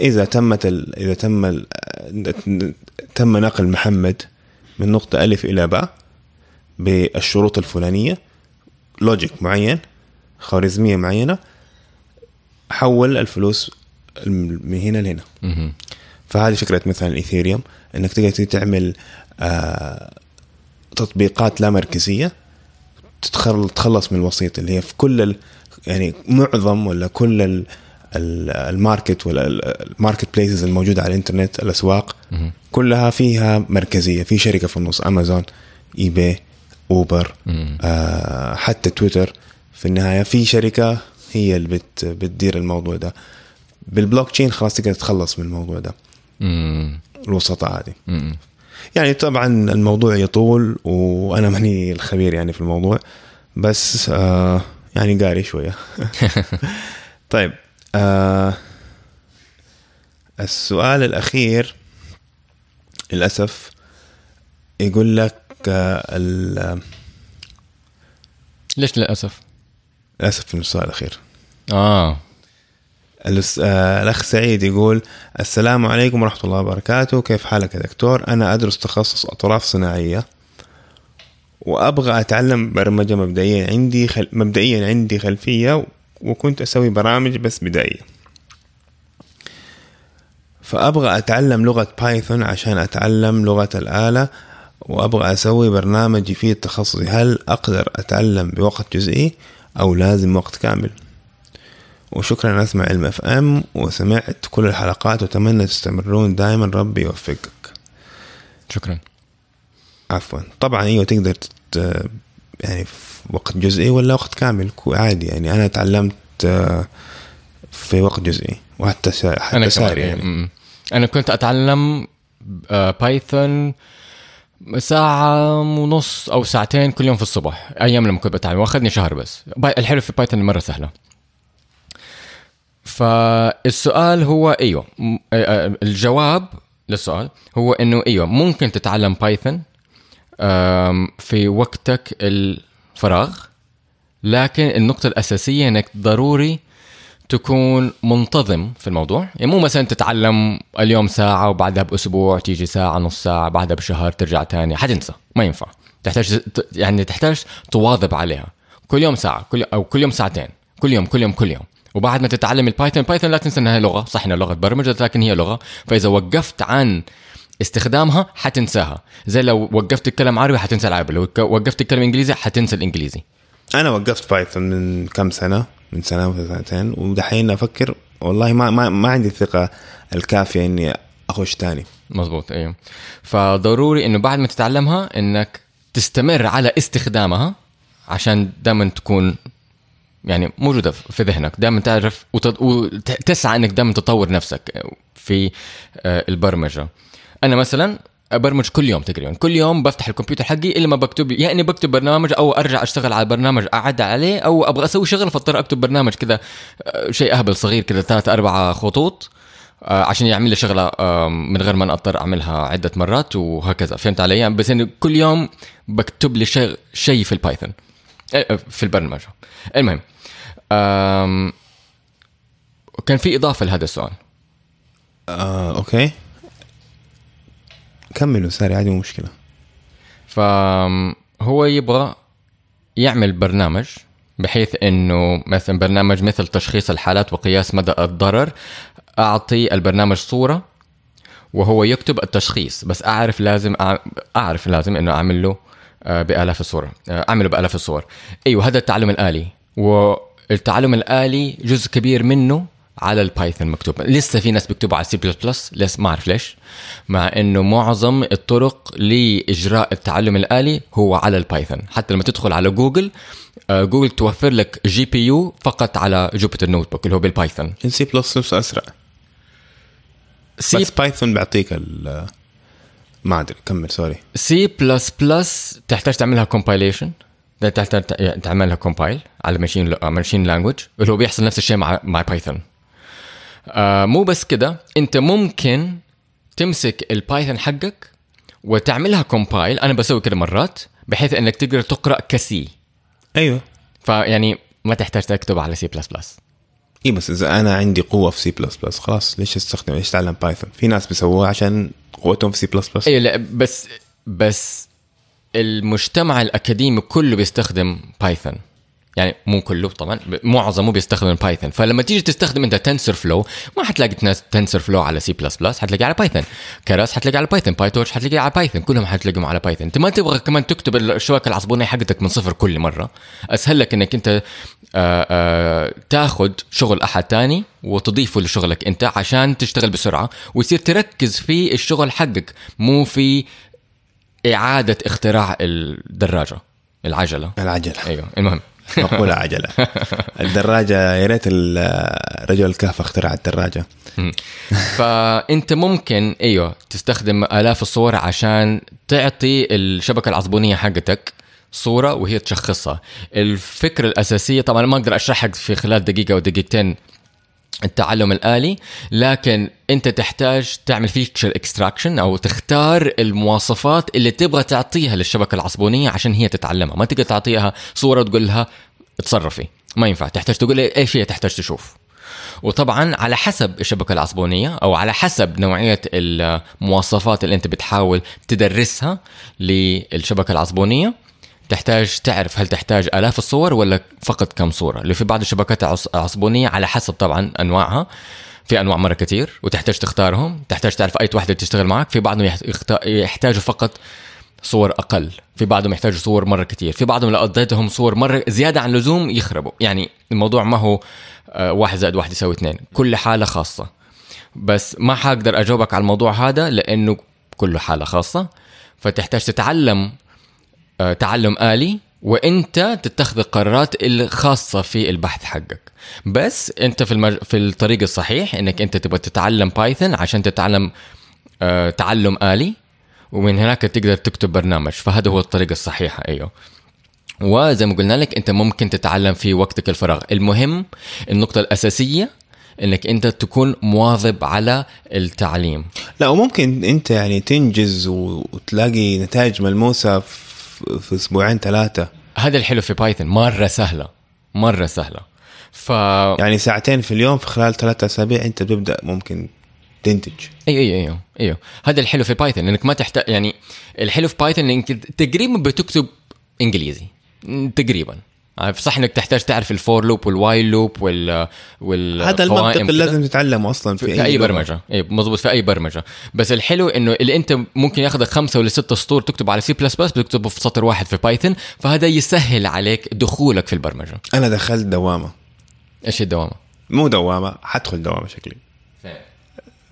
Speaker 1: إذا تمت ال إذا تم ال تم نقل محمد من نقطة ألف إلى باء بالشروط الفلانية logic معين خوارزمية معينة حول الفلوس من هنا لهنا. فهذه فكرة مثلا ال Ethereum إنك تقدر تعمل آه تطبيقات لا مركزية تتخلص من الوسيط اللي هي في كل يعني معظم ولا كل ال ال market ولا ال marketplaces الموجودة على الإنترنت الأسواق كلها فيها مركزية. في شركة في النص أمازون eBay أوبر آه حتى تويتر. في النهاية في شركة هي اللي بت بتدير الموضوع ده. بالبلوك تشين خلاص تقدر تتخلص من الموضوع ده. الوسطاء هذه. يعني طبعا الموضوع يطول وأنا ماني الخبير يعني في الموضوع بس آه يعني قاري شوية. طيب آه السؤال الأخير للأسف يقول لك ال
Speaker 2: ليش للأسف؟
Speaker 1: للأسف في السؤال الأخير.
Speaker 2: آه.
Speaker 1: الأخ سعيد يقول السلام عليكم ورحمة الله وبركاته. كيف حالك يا دكتور؟ أنا أدرس تخصص أطراف صناعية وأبغى أتعلم برمجة مبدئيا عندي خل... مبدئيا عندي خلفية وكنت أسوي برامج بس بدائية. فأبغى أتعلم لغة بايثون عشان أتعلم لغة الآلة. وأبغى أسوي برنامج يفيد تخصصي هل أقدر أتعلم بوقت جزئي أو لازم وقت كامل؟ وشكرا أسمع علم FM وسمعت كل الحلقات وأتمنى تستمرون. دائما ربي يوفقك.
Speaker 2: شكرا.
Speaker 1: عفوا. طبعا إيوه تقدر تت... يعني في وقت جزئي ولا وقت كامل؟ عادي يعني أنا تعلمت آه، في وقت جزئي وحتى حتى
Speaker 2: أنا ساري يعني. أنا كنت أتعلم Python ساعة ونص أو ساعتين كل يوم في الصبح أيام لما كنت بتعلم وأخذني شهر بس. الحلو في Python مرة سهلة. فالسؤال هو إيوه الجواب للسؤال هو إنه إيوه ممكن تتعلم بايثون في وقتك الفراغ لكن النقطة الأساسية إنك ضروري تكون منتظم في الموضوع. يعني مو مثلا تتعلم اليوم ساعة وبعدها بأسبوع تيجي ساعة نص ساعة بعدها بشهر ترجع تاني. حتنسى. ما ينفع. تحتاج يعني تحتاج تواظب عليها. كل يوم ساعة كل أو كل يوم ساعتين. كل يوم كل يوم كل يوم. وبعد ما تتعلم ال Python Python لا تنسى إنها لغة. صح إنها لغة برمجة لكن هي لغة. فإذا وقفت عن استخدامها حتنساها. زي لو وقفت تتكلم عربي حتنسى العربي. لو وقفت تتكلم انجليزي حتنسى الإنجليزي.
Speaker 1: أنا وقفت Python من كم سنة؟ من سنة وسنتين ودحين أفكر والله ما ما, ما عندي الثقة الكافية إني أخش تاني.
Speaker 2: مزبوط أيوه. فضروري إنه بعد ما تتعلمها إنك تستمر على استخدامها عشان دائما تكون يعني موجودة في ذهنك. دائما تعرف وتسعى إنك دائما تطور نفسك في آه، البرمجة. أنا مثلا أبرمج كل يوم تقريبا. كل يوم بفتح الكمبيوتر حقي إلا ما بكتب يا يعني اني بكتب برنامج أو أرجع أشتغل على برنامج أعد عليه أو أبغى أسوي شغل فاضطر أكتب برنامج كذا آه، شيء أهبل صغير كذا ثلاث أربع خطوط آه، عشان يعمل لي شغلة من غير ما أضطر أعملها عدة مرات وهكذا. فهمت علي؟ يعني بس إنه كل يوم بكتب لي شيء شيء في ال Python في البرمجة. المهم كان في إضافة لهذا السؤال.
Speaker 1: آه، أوكي. كملوا ساري عادي مو مشكلة.
Speaker 2: فهو يبغى يعمل برنامج بحيث إنه مثلا برنامج مثل تشخيص الحالات وقياس مدى الضرر أعطي البرنامج صورة وهو يكتب التشخيص. بس أعرف لازم أعرف لازم إنه أعمل له آه، بآلاف الصور آه، اعمله بآلاف الصور. أيوه هذا التعلم الآلي. والتعلم الآلي جزء كبير منه على ال Python مكتوب. لسه في ناس بيكتبوا على سي بلس بلس لسه ما أعرف ليش. مع إنه معظم الطرق لإجراء التعلم الآلي هو على ال Python. حتى لما تدخل على جوجل آه، جوجل توفر لك GPU فقط على Jupyter Notebook اللي هو بال
Speaker 1: Python. إن سي بلس بلس أسرع.
Speaker 2: C
Speaker 1: بس Python بيعطيك ال ما أدري كمل sorry.
Speaker 2: سي بلس بلس تحتاج تعملها compilation تحتاج تعملها compile على machine machine language اللي هو بيحصل نفس الشيء مع مع Python آه مو بس كده انت ممكن تمسك ال Python حقك وتعملها compile أنا بسوي كده مرات بحيث إنك تقدر تقرأ ك
Speaker 1: C. أيوه.
Speaker 2: فيعني ما تحتاج تكتب على سي بلس بلس
Speaker 1: اي بس إذا أنا عندي قوة في سي بلس بلس خلاص ليش أستخدم ليش أتعلم Python في ناس بيسووها عشان قوتهم في سي بلس بلس
Speaker 2: أيوه لا بس بس المجتمع الأكاديمي كله بيستخدم Python يعني مو كله طبعا معظمه بيستخدم Python فلما تيجي تستخدم انت TensorFlow ما حتلاقي TensorFlow على C++ حتلاقي على Python Keras حتلاقي على Python PyTorch حتلاقي على Python كلهم حتلاقيهم على Python انت ما تبغى كمان تكتب الشبكة العصبونية حقتك من صفر كل مرة. أسهل لك إنك أنت آآ آآ تاخذ شغل أحد تاني وتضيفه لشغلك أنت عشان تشتغل بسرعة ويصير تركز في الشغل حقك مو في إعادة اختراع الدراجة العجلة.
Speaker 1: العجلة.
Speaker 2: أيوه المهم.
Speaker 1: مقولة عجلة. الدراجة يا ريت رجل الكهف اخترع الدراجة.
Speaker 2: فأنت ممكن أيوه تستخدم آلاف الصور عشان تعطي الشبكة العصبونية حقتك صورة وهي تشخصها. الفكرة الأساسية طبعا ما أقدر اشرحها في خلال دقيقة أو دقيقتين التعلم الآلي لكن أنت تحتاج تعمل feature extraction أو تختار المواصفات اللي تبغى تعطيها للشبكة العصبونية عشان هي تتعلمها. ما تقدر تعطيها صورة وتقول لها اتصرفي. ما ينفع. تحتاج تقول إيش هي؟ تحتاج تشوف. وطبعا على حسب الشبكة العصبونية أو على حسب نوعية المواصفات اللي أنت بتحاول تدرسها للشبكة العصبونية. تحتاج تعرف هل تحتاج آلاف الصور ولا فقط كم صورة؟ اللي في بعض الشبكات العص- العصبونية على حسب طبعا أنواعها. في أنواع مرة كتير وتحتاج تختارهم. تحتاج تعرف أي واحدة تشتغل معك. في بعضهم يحتاجوا فقط صور أقل. في بعضهم يحتاجوا صور مرة كتير. في بعضهم لو اديتهم صور مرة زيادة عن اللزوم يخربوا. يعني الموضوع ما هو آه، واحد زائد واحد يساوي اثنين. كل حالة خاصة. بس ما حقدر أجاوبك على الموضوع هذا لأنه كله حالة خاصة. فتحتاج تتعلم تعلم آلي وإنت تتخذ القرارات الخاصة في البحث حقك. بس أنت في المج... في الطريق الصحيح إنك أنت تبغى تتعلم بايثون عشان تتعلم آه، تعلم آلي ومن هناك تقدر تكتب برنامج. فهذا هو الطريقة الصحيحة أيوه. وزي ما قلنا لك أنت ممكن تتعلم في وقتك الفراغ. المهم النقطة الأساسية إنك أنت تكون مواظب على التعليم.
Speaker 1: لا وممكن أنت يعني تنجز وتلاقي نتائج ملموسة في في أسبوعين ثلاثة.
Speaker 2: هذا الحلو في بايثون مرة سهلة مرة سهلة. ف
Speaker 1: يعني ساعتين في اليوم في خلال ثلاثة أسابيع أنت بتبدأ ممكن تنتج.
Speaker 2: أيوه أيوه أيوه أيوه. هذا الحلو في بايثون انك ما تحتاج يعني الحلو في بايثون إنك تقريبا بتكتب إنجليزي تقريبا. صح إنك تحتاج تعرف ال for loop وال while loop وال وال
Speaker 1: هذا المنطق اللي لازم تتعلمه أصلا في,
Speaker 2: في, أي
Speaker 1: لغة.
Speaker 2: برمجة. اي مضبوط في أي برمجة. بس الحلو إنه اللي أنت ممكن ياخذك خمسة ولا ستة سطور تكتب على سي بلس بلس بتكتبه في سطر واحد في بايثون فهذا يسهل عليك دخولك في البرمجة.
Speaker 1: أنا دخلت دوامة.
Speaker 2: إيش الدوامة؟
Speaker 1: مو دوامة حدخل دوامة شكلي.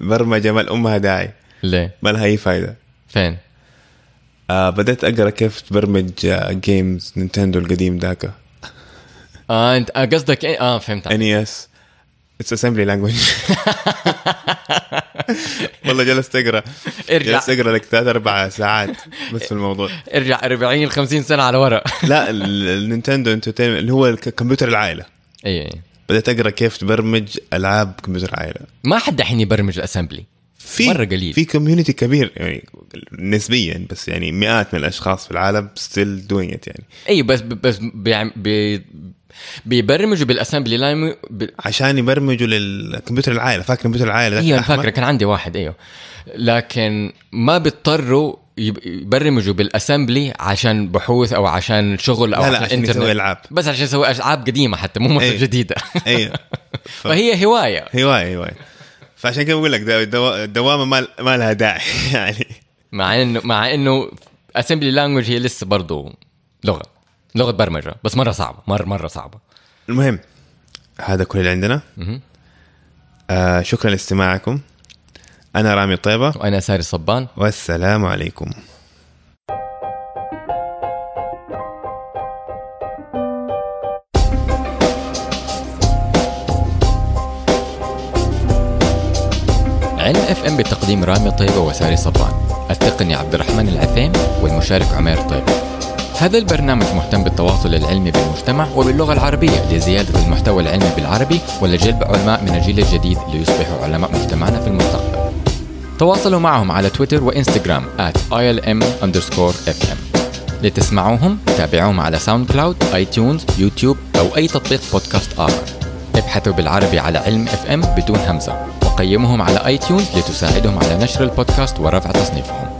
Speaker 1: برمجة ما أمها داعي.
Speaker 2: ليه؟
Speaker 1: ما لها اي فايدة.
Speaker 2: فين؟
Speaker 1: آه بدأت أقرأ كيف تبرمج آه جيمز نينتندو القديم ذاك.
Speaker 2: آه انت آه، قصدك إيه؟ آه فهمت
Speaker 1: it's it's assembly language والله جلست أقرأ.
Speaker 2: ارجع.
Speaker 1: جلست أقرأ لك ثلاث أربع ساعات بس في الموضوع.
Speaker 2: ارجع 40 50 سنة على ورا.
Speaker 1: لا ال- النينتندو entertainment اللي هو كمبيوتر العائلة.
Speaker 2: اي اي
Speaker 1: بدأت أقرأ كيف تبرمج ألعاب كمبيوتر عائله
Speaker 2: ما حد الحين يبرمج ال assembly
Speaker 1: في
Speaker 2: مرة قليل.
Speaker 1: في community كبير يعني نسبيا بس يعني مئات من الأشخاص في العالم still doing it يعني.
Speaker 2: أي بس بس بي بيبرمجوا بال assembly line ب...
Speaker 1: عشان يبرمجوا للكمبيوتر العائلة. فاكر كمبيوتر
Speaker 2: العائلة
Speaker 1: أيوه؟
Speaker 2: فاكره كان عندي واحد أيوه. لكن ما بيضطروا يب- يبرمجوا بال assembly عشان بحوث أو عشان شغل أو
Speaker 1: لا لا عشان يسوي العاب.
Speaker 2: بس عشان يسوي ألعاب قديمة حتى مو مثلا
Speaker 1: أي.
Speaker 2: جديدة.
Speaker 1: أيوه. ف-
Speaker 2: فهي هواية.
Speaker 1: هواية هواية. فعشان كده بقول لك دو- دو- الدوامه ما ما لها داعي يعني.
Speaker 2: مع انه مع إنه assembly language هي لسه برضه لغة. لغة برمجة بس مرة صعبة مره مرة صعبة.
Speaker 1: المهم هذا كل اللي عندنا. آه شكرا لاستماعكم. أنا رامي طيبة.
Speaker 2: وأنا ساري صبان.
Speaker 1: والسلام عليكم.
Speaker 2: علم اف ام بتقديم رامي طيبة وساري صبان التقني عبد الرحمن العثيم والمشارك عمير طيبة. هذا البرنامج مهتم بالتواصل العلمي بالمجتمع وباللغة العربية لزيادة المحتوى العلمي بالعربي ولجلب علماء من الجيل الجديد ليصبحوا علماء مجتمعنا في المستقبل. تواصلوا معهم على تويتر وإنستغرام at ilm underscore fm لتسمعوهم تابعوهم على ساوند كلاود اي تيونز يوتيوب أو أي تطبيق بودكاست آخر. ابحثوا بالعربي على علم اف ام بدون همزة. وقيموهم على اي تيونز لتساعدهم على نشر البودكاست ورفع تصنيفهم.